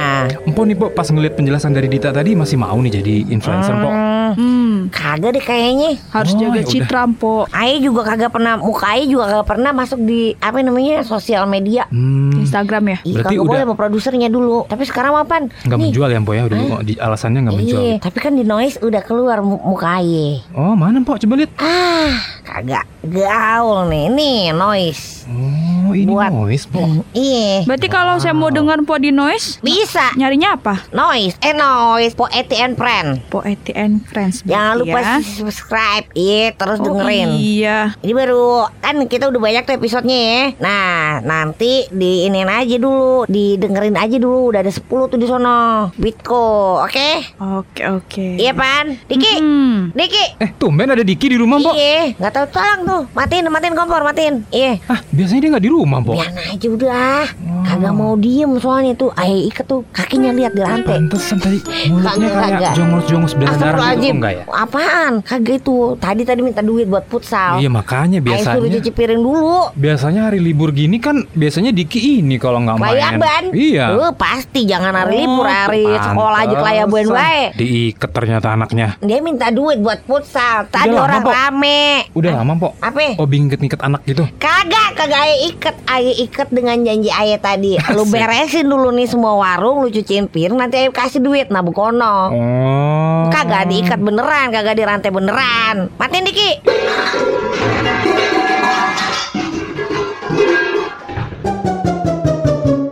Mpok nih, Mpok, pas ngeliat penjelasan dari Dita tadi masih mau nih jadi influencer, Mpok. Hmm, Hmm, kagak deh kayaknya. harus Oh, jaga ya udah. citra, Mpok. Ae juga kagak pernah, muka Ae juga kagak pernah masuk di apa namanya sosial media. Hmm, Instagram ya. Ih, Berarti kagak udah- boleh sama produsernya dulu. Tapi sekarang apaan? nggak Nih, menjual ya, Mpok ya. Udah di alasannya nggak menjual. Iya, tapi kan di noise udah keluar mu- muka Ae. Oh, mana, Mpok? Coba lihat. Ah, kagak gaul nih. Nih noise. Oh, ini Buat- noise, Mpok. Hmm, Iya. Berarti kalau saya mau dengar Mpok di noise, Bisa. nyarinya apa? Noise, eh noise, po and friend. Mpok ETN Friends. Jangan berarti lupa ya. subscribe, iya terus Oh, dengerin. Iya. Ini baru kan kita udah banyak tuh episodenya ya. Nah, nanti di iniin aja dulu, didengerin aja dulu. Udah ada 10 tuh di sono. Bitco, oke? Oke, oke. Iya, Pan? Diki. Hmm. Diki. Eh, tumben ada Diki di rumah, Mpok. Iya, nggak tahu tolong tuh. Matiin, matiin kompor, matiin. Iya. Ah, biasanya dia nggak di rumah. Pok. Biar aja udah. Kagak mau diem soalnya tuh. Ayah iket tuh kakinya lihat di lantai. Pantesan tadi mulutnya Kagak, kayak jongos-jongos berdarah gitu enggak ya? Apaan? Kagak itu. Tadi tadi minta duit buat futsal. Iya makanya Ayah suruh biasanya cuci piring dulu. Biasanya hari libur gini kan biasanya Diki ini kalau nggak main. Kelayaban. Iya. Eh, pasti jangan hari Oh, libur hari sekolah aja kelayaban wae. Diikat ternyata anaknya. Dia minta duit buat futsal. Tadi Udah lama, orang Pok. rame. Udah lama, Pok. Apa? Oh, binget-ngiket anak gitu. Kagak, kagak ayah iket Ayah iket dengan janji ayah tadi Lu beresin dulu nih semua warung Lu cuciin piring Nanti ayah kasih duit Nah bukono Oh. Kagak diikat beneran Kagak dirantai beneran. Matiin Diki.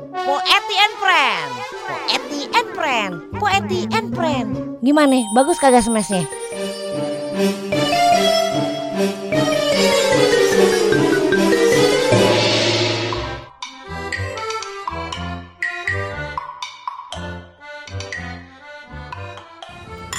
Po Eti and Friend. Po Eti and Friend. Po Eti and Friend. Gimana? Bagus kagak smashnya?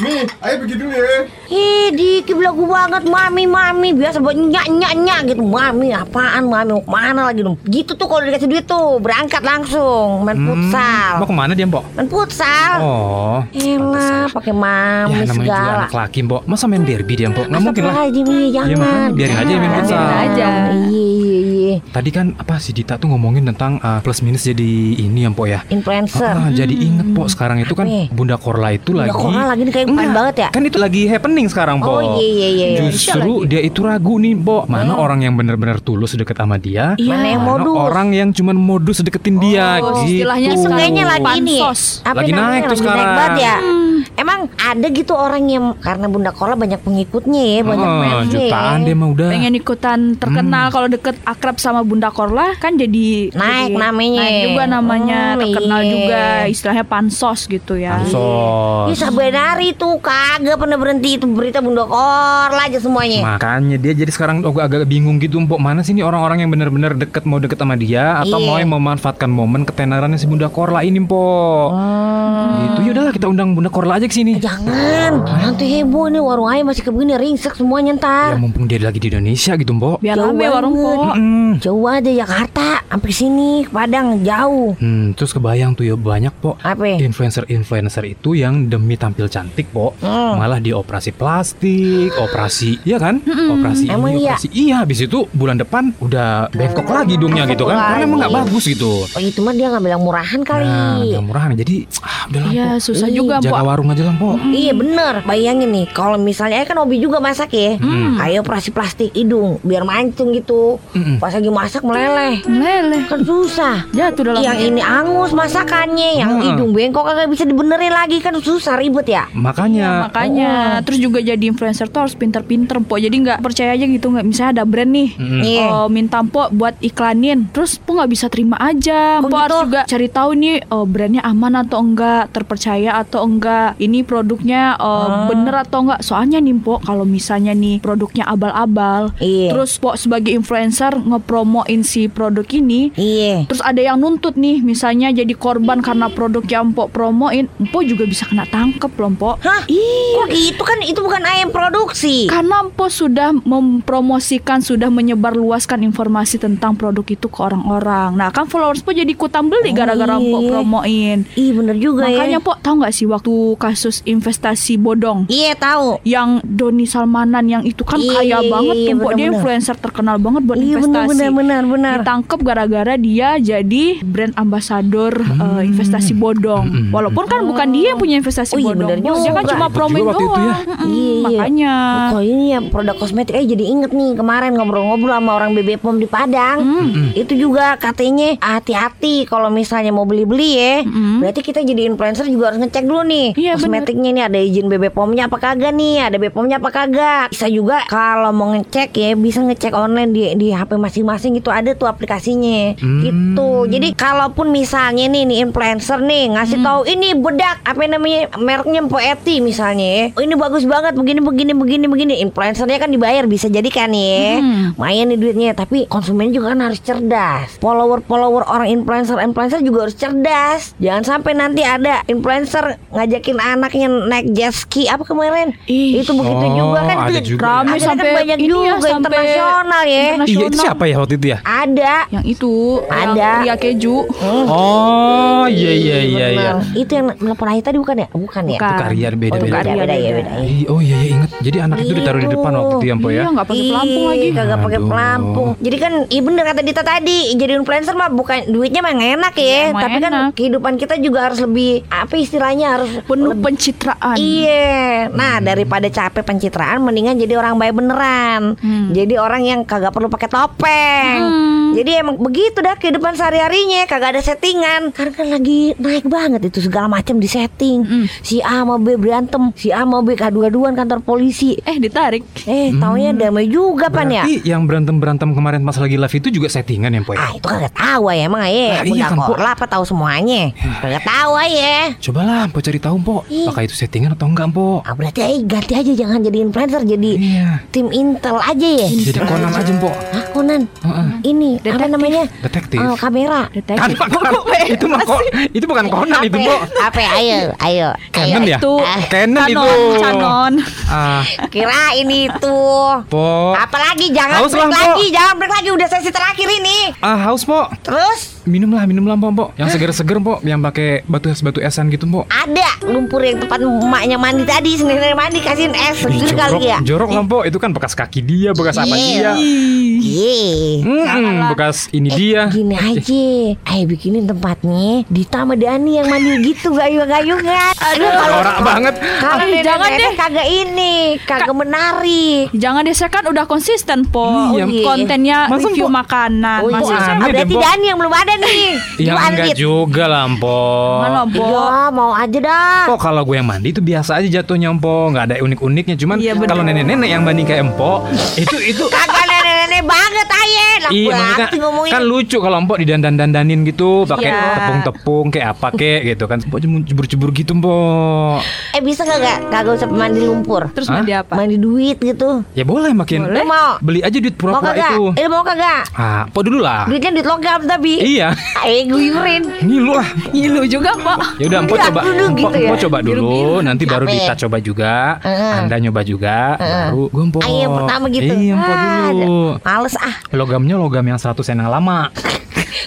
Nih, ayo pergi dulu ya. Ih, Diki belagu banget Mami, mami Biasa buat nyak, nyak, nyak gitu Mami, apaan mami? Mau ke mana lagi dong? Gitu tuh kalau dikasih duit tuh Berangkat langsung Main Hmm, futsal Mau ke mana dia, Mbok? Main futsal Oh. Elah, pakai mami Ya namanya juga segala anak laki, Mbok. Masa main derby dia, Mbok? Nggak mungkin lah. Astagfirullahaladzim, iya, Iya, jangan makanya biarin aja main futsal. Biarin aja. Iya, iya, iya Tadi kan apa si Dita tuh ngomongin tentang uh, plus minus jadi ini ya, Mbok ya. Influencer Ah, jadi inget Pok sekarang itu kan? Bunda Korla itu Bunda lagi Korla lagi nih kayak Enggak, fun banget ya? Kan itu lagi happening sekarang Pok Oh, iya, iya, iya, iya. Justru dia itu ragu nih Pok Mana orang yang benar-benar tulus deket sama dia Iya. Mana yang Mana modus? orang yang cuman modus deketin dia Oh, gitu istilahnya Isu kayaknya lagi ini Pansos. Apa Lagi naik tuh Lagi sekarang. naik banget ya Emang ada gitu orang yang Karena Bunda Korla banyak pengikutnya ya Banyak Oh, fansnya ya. jutaan dia mah udah pengen ikutan terkenal kalau deket akrab sama Bunda Korla kan jadi Naik jadi namanya. naik juga namanya Hmm, terkenal iya. juga istilahnya pansos gitu ya Pansos sebenarnya tuh kagak pernah berhenti itu berita Bunda Korla aja semuanya Makanya dia jadi sekarang agak, agak bingung gitu Mpok Mana sih nih orang-orang yang benar-benar deket mau deket sama dia Atau Iya. mau yang memanfaatkan momen ketenarannya si Bunda Korla ini Mpok Hmm. Gitu yaudahlah kita undang Bunda Korla aja ke sini. Jangan. Nanti heboh nih warung ayam masih kebegini ringsek semuanya Ya ntar mumpung dia lagi di Indonesia gitu Mpok biar Jauh rame warung po Mm-mm. Jauh aja Jakarta Sampai sini ke Padang jauh. Hmm, terus kebayang tuh ya banyak Pok Apa? Influencer-influencer itu yang demi tampil cantik Pok Hmm. Malah dioperasi plastik Operasi Iya kan? Operasi Emang ini iya? operasi Iya. Habis itu bulan depan Udah bengkok lagi hidungnya gitu kan? Karena emang gak lagi. bagus gitu. Oh itu mah dia nggak bilang murahan kali. Nah gak murahan Jadi ah, udah lah Iya susah juga Jaga warung aja lah Pok Iya bener. Bayangin nih Kalau misalnya Ayah kan hobi juga masak ya. Hmm. Ayo operasi plastik hidung Biar mancung gitu. Mm-mm. Pas lagi masak meleleh. Meleleh. Kan susah. Jatuh dalam Yang ini angus masakannya Yang Hmm. hidung bengkok kagak bisa dibenerin lagi Kan susah ribet ya. Makanya. Makanya. Terus juga jadi influencer tuh harus pinter-pinter po. Jadi nggak percaya aja gitu nggak misalnya ada brand nih. Mm-mm. Iya. Oh, minta po buat iklanin. Terus po nggak bisa terima aja. Oh, po harus gitu? juga cari tahu nih oh, brandnya aman atau enggak terpercaya atau enggak ini produknya oh, Ah. bener atau enggak soalnya nih po kalau misalnya nih produknya abal-abal Iya. terus po sebagai influencer ngepromoin si produk ini Iya Terus ada yang nuntut nih, misalnya jadi korban karena produk yang Mpok promoin, Mpok juga bisa kena tangkep loh Mpok. Hah? Iya. Kok gitu kan itu bukan ayam produksi Karena Mpok sudah mempromosikan, sudah menyebarluaskan informasi tentang produk itu ke orang-orang. Nah kan followers Mpok jadi ikutan beli Oh, gara-gara iya. Mpok promoin. Ih bener juga Makanya ya Mpok tahu nggak sih waktu kasus investasi bodong? Iya tahu Yang Doni Salmanan yang itu kan Iya, kaya iya, banget iya, tuh. Dia influencer terkenal banget buat Iya investasi. bener bener bener ditangkap gara-gara dia jadi brand ambasador eh, investasi bodong. Hmm. Walaupun kan bukan dia yang punya investasi Oh iya, bodong. bener Dia kan cuma promoin waktu itu doang. ya. Mm-mm, Iya, iya. Makanya. Kok ini ya produk kosmetik aja jadi inget nih kemarin ngobrol-ngobrol sama orang BB POM di Padang. Itu juga katanya hati-hati kalau misalnya mau beli-beli ya. Mm-mm. Berarti kita jadi influencer juga harus ngecek dulu nih Iya, kosmetiknya nih ada izin BB POM-nya apa kagak nih, ada BPOM-nya apa kagak. Bisa juga kalau mau ngecek ya bisa ngecek online di di HP masing-masing itu ada tuh aplikasinya. Hmm. Gitu. Jadi kalaupun misalnya nih nih influencer nih ngasih tahu ini bedak apa namanya mereknya Poeti misalnya ya. Oh, ini bagus banget begini begini begini begini. Influencernya kan dibayar bisa jadi kan ya. Hmm. Main nih duitnya tapi konsumen juga kan harus cerdas. Follower-follower orang influencer influencer juga harus cerdas. Jangan sampai nanti ada influencer ngajakin anaknya naik jet ski apa kemarin? Ih. itu begitu Oh, juga kan ada itu juga Rame ada kan sampai banyak ini ya, juga sampai internasional ya. Iya itu siapa ya waktu itu ya? Ada. Yang itu Ada. Yang Ria keju Oh iya iya iya iya. Benar. Itu yang nelpon Ayah tadi bukan ya? Bukan ya? Bukan. Itu karya beda Oh, beda. karya beda ya beda. ya. Oh iya iya inget. Jadi anak itu ditaruh di depan waktu itu ya Mpo ya. Iya nggak pakai pelampung lagi Kagak pakai pelampung. Jadi kan iya bener kata Dita tadi, jadi influencer mah bukan duitnya mah enak ya, Iya, tapi kan kehidupan kita juga harus lebih apa istilahnya harus Penuh pencitraan Iya. Nah, daripada capek pencitraan mendingan jadi orang baik beneran. Hmm. Jadi orang yang kagak perlu pakai topeng. Hmm. Jadi emang begitu dah kehidupan sehari-harinya kagak ada settingan. Karena kan lagi naik banget itu segala macam di setting. Mm. Si A sama B berantem, si A sama B kadu-kaduan kantor polisi. Eh ditarik Eh, taunya damai juga pan ya. Hmm. Berarti yang berantem-berantem kemarin pas lagi live itu juga settingan ya Mpo ya? Ah, itu kagak tahu ya emang ya. Ah, iya kan, Po. Korla apa tahu semuanya? Kagak tahu ya. Cobalah Mpo cari tahu Mpo. Ih. Apakah itu settingan atau enggak Mpo? Ah, berarti eh, ganti aja jangan jadi influencer jadi Iya. tim intel aja ya. Jadi Conan aja Mpo. Hah, Conan? Heeh. Ini apa Detektif. namanya? Detektif. Oh, kamera. Kan, Detektif kan, itu mah kok itu bukan Conan itu Mpo. Apa? Ayo, ayo. Canon ya? Itu Canon itu. Canon Ah, Kira ini itu. Po. Apalagi jangan break lagi, jangan break lagi udah sesi terakhir ini. Ah, haus Po. Terus Minum lah, minum lah Mpo, Mpo. Yang seger-seger Mpo, yang pakai batu es batu esan gitu Mpo. ada lumpur yang tempat emaknya mandi tadi, sendiri mandi kasihin es seger kali ya. jorok lah Mpo, itu kan bekas kaki dia, bekas apa Iya. dia. Iya. Hmm, bekas ini Eh, dia. Gini aja, ayo bikinin tempatnya di Tama Dani yang mandi gitu gayung-gayungan. Aduh, Norak banget. Kalau jangan deh. kagak ini, kagak menarik. Jangan deh saya kan udah konsisten po Iya. Kontennya Masa, review Po? makanan Oh, Masih iya. berarti Mbok. Dani yang belum ada nih. Ya enggak juga lah Mpo. Mana po Iya, mau aja dah. Kok kalau gue yang mandi itu biasa aja jatuhnya Mpo, nggak ada unik-uniknya. Cuman bener. kalau nenek-nenek yang mandi kayak Mpo, itu itu Kagak banget aye. Enak Iya maksudnya ngomongin. kan lucu kalau Mpok didandan-dandanin gitu pakai Iya. tepung-tepung kayak apa kek gitu kan Mpok cuma cebur-cebur gitu Mpok Eh bisa kagak? Kagak usah mandi lumpur. Terus Hah? mandi apa? Mandi duit gitu. Ya boleh makin Lu mau? Beli aja duit Mau pura-pura kagak? itu Eh mau kagak? Ah, Mpok dulu lah Duitnya duit logam tapi. Iya Eh guyurin. Ngilu lah Ngilu juga po Ya udah Mpok Iya, coba dulu Mpok, gitu ya. Mpok coba dulu Nanti baru. Dita coba juga. Anda nyoba juga Baru gue Mpok Ayo pertama gitu. Iya Mpok Ah, dulu Males ah. Logamnya logam yang 100 sen yang lama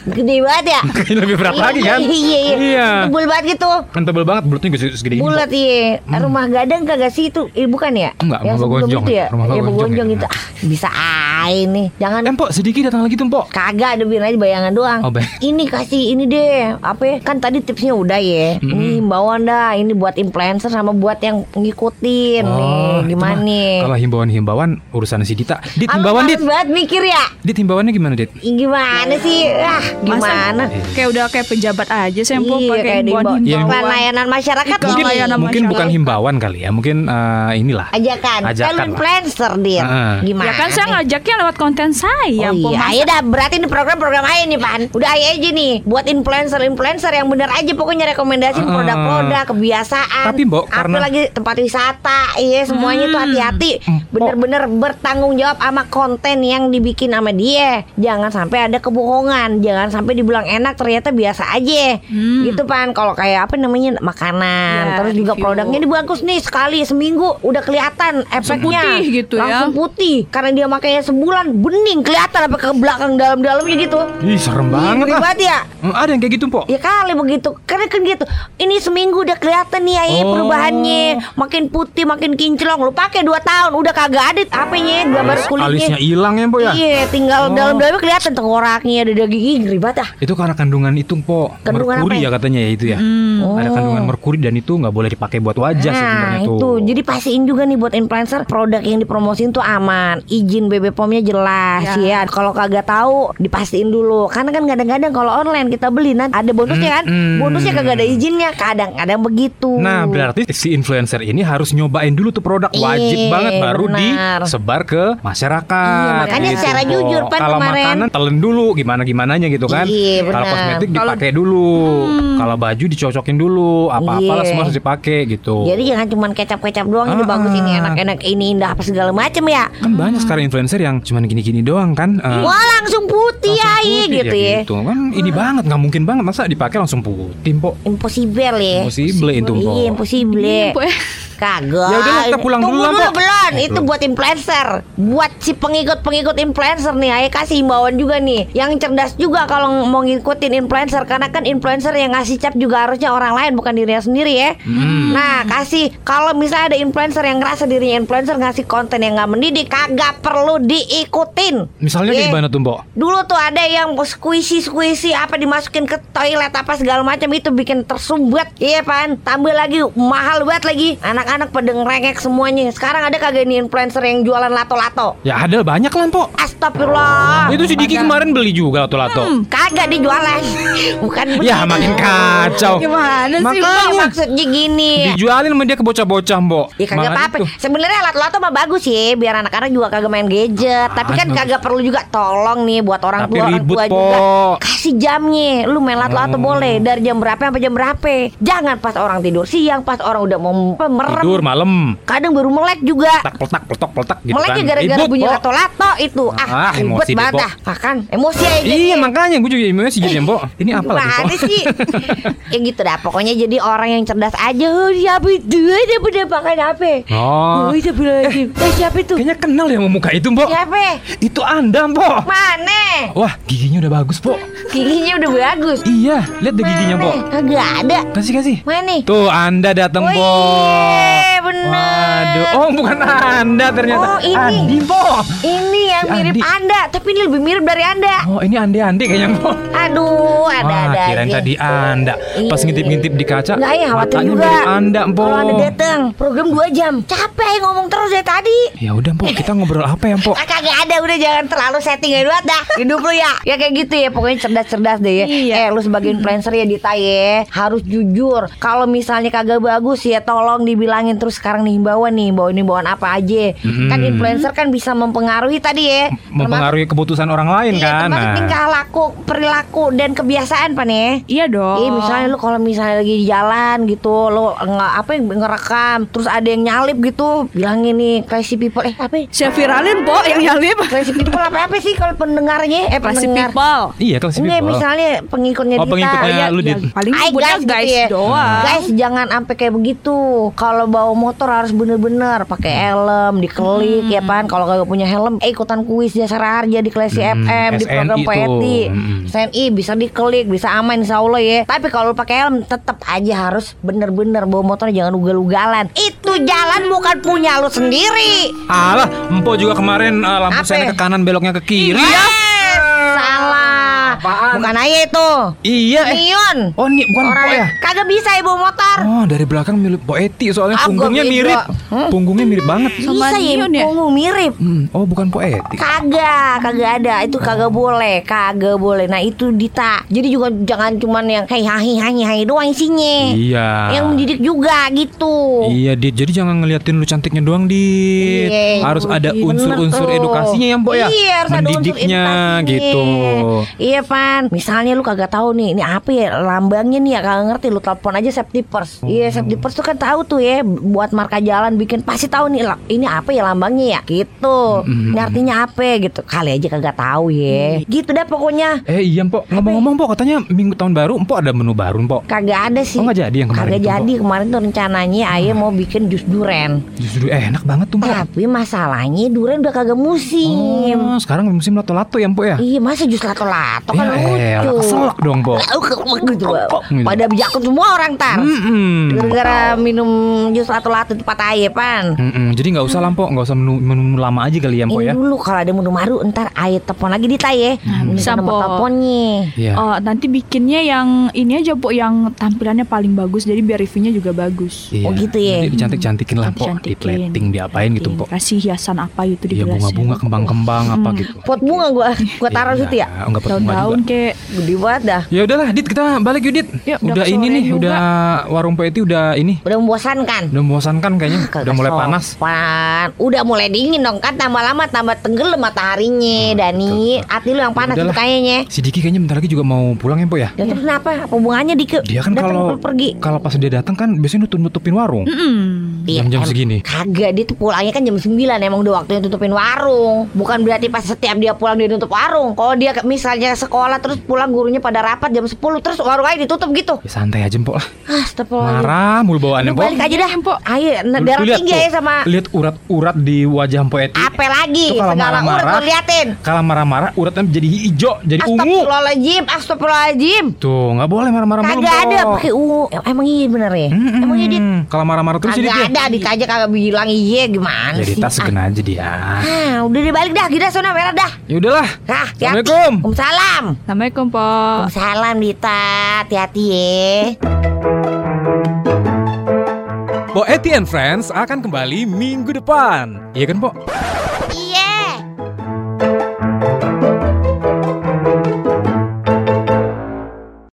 Gede banget ya. Lebih berat lagi kan Iya iya. Iya Tebul banget gitu. Kan tebel banget Bulutnya segede segede ini Bulat iya. Rumah gadang kagak sih itu? Eh, bukan ya? Enggak, Yang rumah itu ya? Rumah Iya, ya. itu. Ah, bisa aja nih. Jangan Eh Mpok sedikit datang lagi tuh Mpok Kagak ada aja bayangan doang. Oh. Ini kasih ini deh. Apa ya? Kan tadi tipsnya udah ya. Ini himbauan dah. Ini buat influencer sama buat yang ngikutin nih. Oh, Gimana nih? Kalau himbauan-himbauan urusan si Dita. Dit himbauan Dit. banget mikir ya. Dit himbauannya gimana Dit? Gimana sih? Ah, gimana? Kayak udah kayak pejabat aja saya po Iya, pakai himbauan himbauan. layanan masyarakat Iklan mungkin layanan Mungkin masyarakat. bukan himbauan kali ya. Mungkin eh, inilah. ajakan. Kan Ajakan influencer dia. Heeh. Gimana? Ya kan saya ngajaknya lewat konten saya Oh iya, Masa- ayo dah berarti ini program-program aja nih Pan Udah ayo aja nih Buat influencer-influencer yang bener aja Pokoknya rekomendasi Ah. produk-produk Kebiasaan Tapi, Mbok, karena- Apalagi tempat wisata Iya semuanya tuh hati-hati. Bener-bener bertanggung jawab sama konten yang dibikin sama dia Jangan sampai ada kebohongan Jangan sampai dibilang enak ternyata biasa aja Gitu Pan Kalau kayak apa namanya makanan Ya, Terus juga review. produknya ini bagus nih Sekali seminggu udah kelihatan efeknya putih gitu ya. Langsung putih Karena dia makanya sebulan bening kelihatan apa ke belakang dalam-dalamnya gitu. Ih serem banget ah. banget ya. Eh, Ada yang kayak gitu Mpok. Ya kali begitu Karena kan gitu Ini seminggu udah kelihatan nih ya Oh. perubahannya Makin putih makin kinclong Lu pakai 2 tahun Udah kagak ada apanya Gambar kulitnya Alisnya hilang ya Mpok ya. Iya tinggal Oh. dalam-dalamnya kelihatan Tengkoraknya ada daging Ih, Ngeri banget ah Itu karena kandungan itu Mpok. Kandungan merkuri apa ya? ya katanya ya itu ya. Oh. Ada kandungan merkuri dan itu nggak boleh dipakai buat wajah Nah sebenarnya tuh. itu Jadi pastiin juga nih buat influencer Produk yang dipromosin tuh aman Izin BB POM-nya jelas ya, Kalau kagak tahu dipastiin dulu Karena kan kadang-kadang kalau online kita beli nanti ada bonusnya kan Mm-mm. Bonusnya kagak ada izinnya Kadang-kadang begitu Nah berarti si influencer ini harus nyobain dulu tuh produk Iya, wajib banget baru benar. disebar ke masyarakat. Iya, makanya gitu, secara jujur, Pan, Kalau kemarin. makanan telen dulu gimana gimananya gitu kan. Iya, Kalau kosmetik dipakai dulu. Kalau baju dicocokin dulu. Apa-apalah Iya. semua harus dipakai gitu. Jadi jangan cuma kecap-kecap doang Ini Ah. bagus ini enak-enak Ini indah apa segala macem ya kan banyak sekarang influencer yang cuman gini-gini doang kan. eh, Wah langsung putih langsung aja putih, gitu ya. Gitu. Kan ini banget nggak mungkin banget masa dipakai langsung putih, Pok. Impossible ya. Impossible itu, Pok. Iya, impossible. Po, ya. Kagak. Ya udah, kita pulang Tunggu dulu lah, Pok. belum. Itu buat influencer. Buat si pengikut-pengikut influencer nih, ayo kasih imbauan juga nih. Yang cerdas juga kalau mau ngikutin influencer karena kan influencer yang ngasih cap juga harusnya orang lain bukan dirinya sendiri ya. Hmm. Nah, kasih kalau misalnya ada influencer yang ngerasa dirinya influencer ngasih konten yang nggak mendidik, kagak perlu diikutin. Misalnya Ye. kayak gimana tuh, Pok? Dulu tuh ada yang squishy squishy apa dimasukin ke toilet apa segala macam itu bikin tersumbat iya pan tambah lagi mahal banget lagi anak-anak pada ngerengek semuanya sekarang ada kagak nih influencer yang jualan lato-lato Ya ada banyak lah, Pok. Astagfirullah Itu si Diki kemarin beli juga lato-lato. Kagak dijualan bukan Ya begitu. makin kacau. Gimana sih, Makanya maksudnya gini dijualin sama dia ke bocah-bocah, Mbok. Ya kagak apa-apa. tuh. Sebenarnya lato-lato mah bagus sih, biar anak-anak juga kagak main gadget. Tapi kan kagak perlu juga tolong nih buat orang Tapi tua orang tua Po. juga. Kasih jamnya. Lu main lato-lato Oh. boleh dari jam berapa sampai jam berapa. Jangan pas orang tidur siang, pas orang udah mau merem. Tidur malam. Kadang baru melek juga. Tak peletak peletok peletak gitu Meleknya kan. gara-gara bunyi lato-lato itu. Ah, Ah, ribet emosi banget dah. Makan emosi aja. Iya makanya gue juga emosi jadi Mbok. Ini apa lagi, Mbok? sih? ya gitu dah. Pokoknya jadi orang yang cerdas aja. Oh, siapa itu? Ada pada pakai HP. Oh. Oh, siapa lagi? Eh, siapa itu? Kayaknya kenal ya muka itu, Mbok. Siapa? Itu Anda, Mbok. Mana? Wah, giginya udah bagus, Mbok. Giginya udah bagus. Iya, lihat deh giginya, Mbok. Kagak ada. Kasih kasih. Mana? Tuh, Anda datang, Oh, Mbok. Iya, bener. Waduh. Oh, bukan Anda ternyata. Oh, ini. Andi, Mbok. Ini yang Si mirip Andi. Anda, tapi ini lebih mirip dari Anda. Oh, ini Andi-Andi kayaknya, Mbok. Aduh, ada-ada Wah, kirain aja. tadi Anda. Pas Iya. ngintip-ngintip di kaca, Nggak ya, khawatir matanya juga. mirip Anda, Mbok. Kalau Anda datang, program 2 jam. Capek ngomong terus dari tadi. Ya udah, Mbok, kita ngobrol apa ya? Ah, kagak ada udah jangan terlalu settingan banget dah hidup lu ya ya kayak gitu ya pokoknya cerdas-cerdas deh ya Iya. eh lu sebagai influencer ya Dita ya harus jujur kalau misalnya kagak bagus ya tolong dibilangin terus sekarang nih himbauan nih himbauan himbauan apa aja Mm-mm. kan influencer kan bisa mempengaruhi tadi ya Mempengaruhi keputusan orang lain Iya, kan. termasuk Nah. tingkah laku, perilaku dan kebiasaan pan ya. Iya dong. Iya misalnya lu kalau misalnya lagi di jalan gitu lu nggak apa yang ngerekam terus ada yang nyalip gitu bilangin nih crazy people eh apa ya? Saya viralin, Po, yang nyalip. crazy people apa apa sih kalau pendengarnya eh Pasti pendengar people. Iya, Enggak people. misalnya pengikutnya Oh, pengikutnya Iya, lu, iya. Dit. Paling Hai, nyebutnya guys, gitu guys ya. doang. Guys jangan sampai kayak begitu Kalau bawa motor harus bener-bener pakai helm Dikelik ya pan Kalau kagak punya helm eh, ikutan kuis jasa harja di Klasi Hmm, FM Di SNI program tuh. PETI Hmm. SNI bisa dikelik bisa aman insya Allah ya. Tapi kalau pakai helm tetap aja harus bener-bener Bawa motor jangan ugal-ugalan. Itu jalan bukan punya lu sendiri. Alah, Empo juga kemarin eh, lampu ke kanan beloknya ke kiri. Salah Apaan? Bukan aja itu Iya. eh. Nion Oh, ini bukan Orang ya? kagak bisa bawa motor Oh, dari belakang mirip Poeti soalnya Ah, punggungnya mirip. Hmm? Punggungnya mirip banget. Sama Bisa ya Nion ya? punggung mirip Hmm, oh bukan Poeti. Kagak, kagak ada. Itu kagak boleh, kagak boleh. Nah, itu Dita. Jadi juga jangan cuman yang hey hai hai hai doang isinya. Iya. Yang mendidik juga gitu. Iya, Dit. Jadi jangan ngeliatin lu cantiknya doang, Dit. Iya, harus ada unsur-unsur edukasinya ya, Mbok ya. Iya, harus ada unsur edukasinya. gitu. Iya, Pan. Misalnya lu kagak tahu nih, ini apa ya lambangnya nih ya kagak ngerti lu telepon aja safety first. Iya, safety first tuh kan tahu tuh ya buat marka jalan bikin pasti tahu nih ini apa ya lambangnya ya gitu. Mm-mm. Ini artinya apa gitu. Kali aja kagak tahu ya. Gitu dah pokoknya. Eh iya Mpok, ngomong-ngomong Mpok katanya minggu tahun baru Mpok ada menu baru Mpok Kagak ada sih. Oh, nggak jadi yang kemarin Kagak itu, jadi kemarin tuh rencananya ayah mau bikin jus duren. Justru eh, enak banget tuh Mpok Tapi masalahnya duren udah kagak musim. Oh, sekarang musim lato-lato ya Mpok ya Iya masa jus lato-lato kan Eh, lucu. keselak dong Mpok gitu. Pada bijakut semua orang tar. Mm-mm. Gara-gara minum jus lato-lato di tempat pan. Mm-mm. Jadi nggak usah lah Mpok, nggak usah menu, menu lama aja kali ya Ini ya dulu kalau ada menu baru ntar ayah telepon lagi di ya. bisa, nomor Po. teleponnya. Iya Oh, nanti bikinnya yang ini aja, Po, yang tampilannya paling bagus. Jadi biar reviewnya juga bagus. Iya. Oh, gitu ya? Jadi dicantik-cantikin lah Mpok, di Cantik-cantikin. plating, diapain gitu Mpok Kasih hiasan apa gitu di Iya gelasnya. bunga-bunga, kembang-kembang apa Hmm. gitu Pot bunga gua gua taruh Iya, situ ya. Enggak pot bunga Daun-daun kayak Gede banget dah. Ya udahlah, Dit kita balik yuk Dit. Yuk, udah udah ini nih, juga. udah warung Poeti udah ini, Udah membosankan. udah membosankan kayaknya, Kagak udah mulai panas. sopan. Udah mulai dingin dong kan tambah lama tambah tenggelam mataharinya Dani. Hati lu yang panas Ya itu kayaknya. Si Diki kayaknya bentar lagi juga mau pulang ya, Po ya. Ya terus kenapa? Apa hubungannya Dike? Dia kan kalau pergi. kalau pas dia datang kan biasanya nutup nutupin warung. Iya, Jam-jam segini. Kagak dia tuh pulangnya kan jam 9 Emang udah waktunya tutupin warung Bukan berarti pas setiap dia pulang dia tutup warung Kalau dia misalnya sekolah terus pulang gurunya pada rapat jam 10 Terus warung aja ditutup gitu Ya santai aja Mpok lah. Astagfirullahaladzim Marah mulu bawaannya Mpok. balik aja dah Mpok. Ayo nah, Lu- darah tinggi ya sama Lihat urat-urat di wajah Mpok Eti. Apa lagi kalau Segala urat marah-marah, gue liatin kalau marah-marah uratnya jadi hijau, jadi ungu. Astagfirullahaladzim Astagfirullahaladzim Tuh, nggak boleh marah-marah mulu. Kagak ada pakai ungu Em- Emang iya bener ya Mm-mm. Emang iya dit Kalau marah-marah terus jadi ada dit aja kagak bilang iya gimana Jadi sih tas segan aja dia. Ah, udah dibalik dah, kita sana merah dah. Ya udahlah. Nah. Assalamualaikum. Waalaikumsalam. Assalamualaikum, Po. Waalaikumsalam Dita, hati-hati ya. Po Eti and Friends akan kembali minggu depan. Iya kan, Po?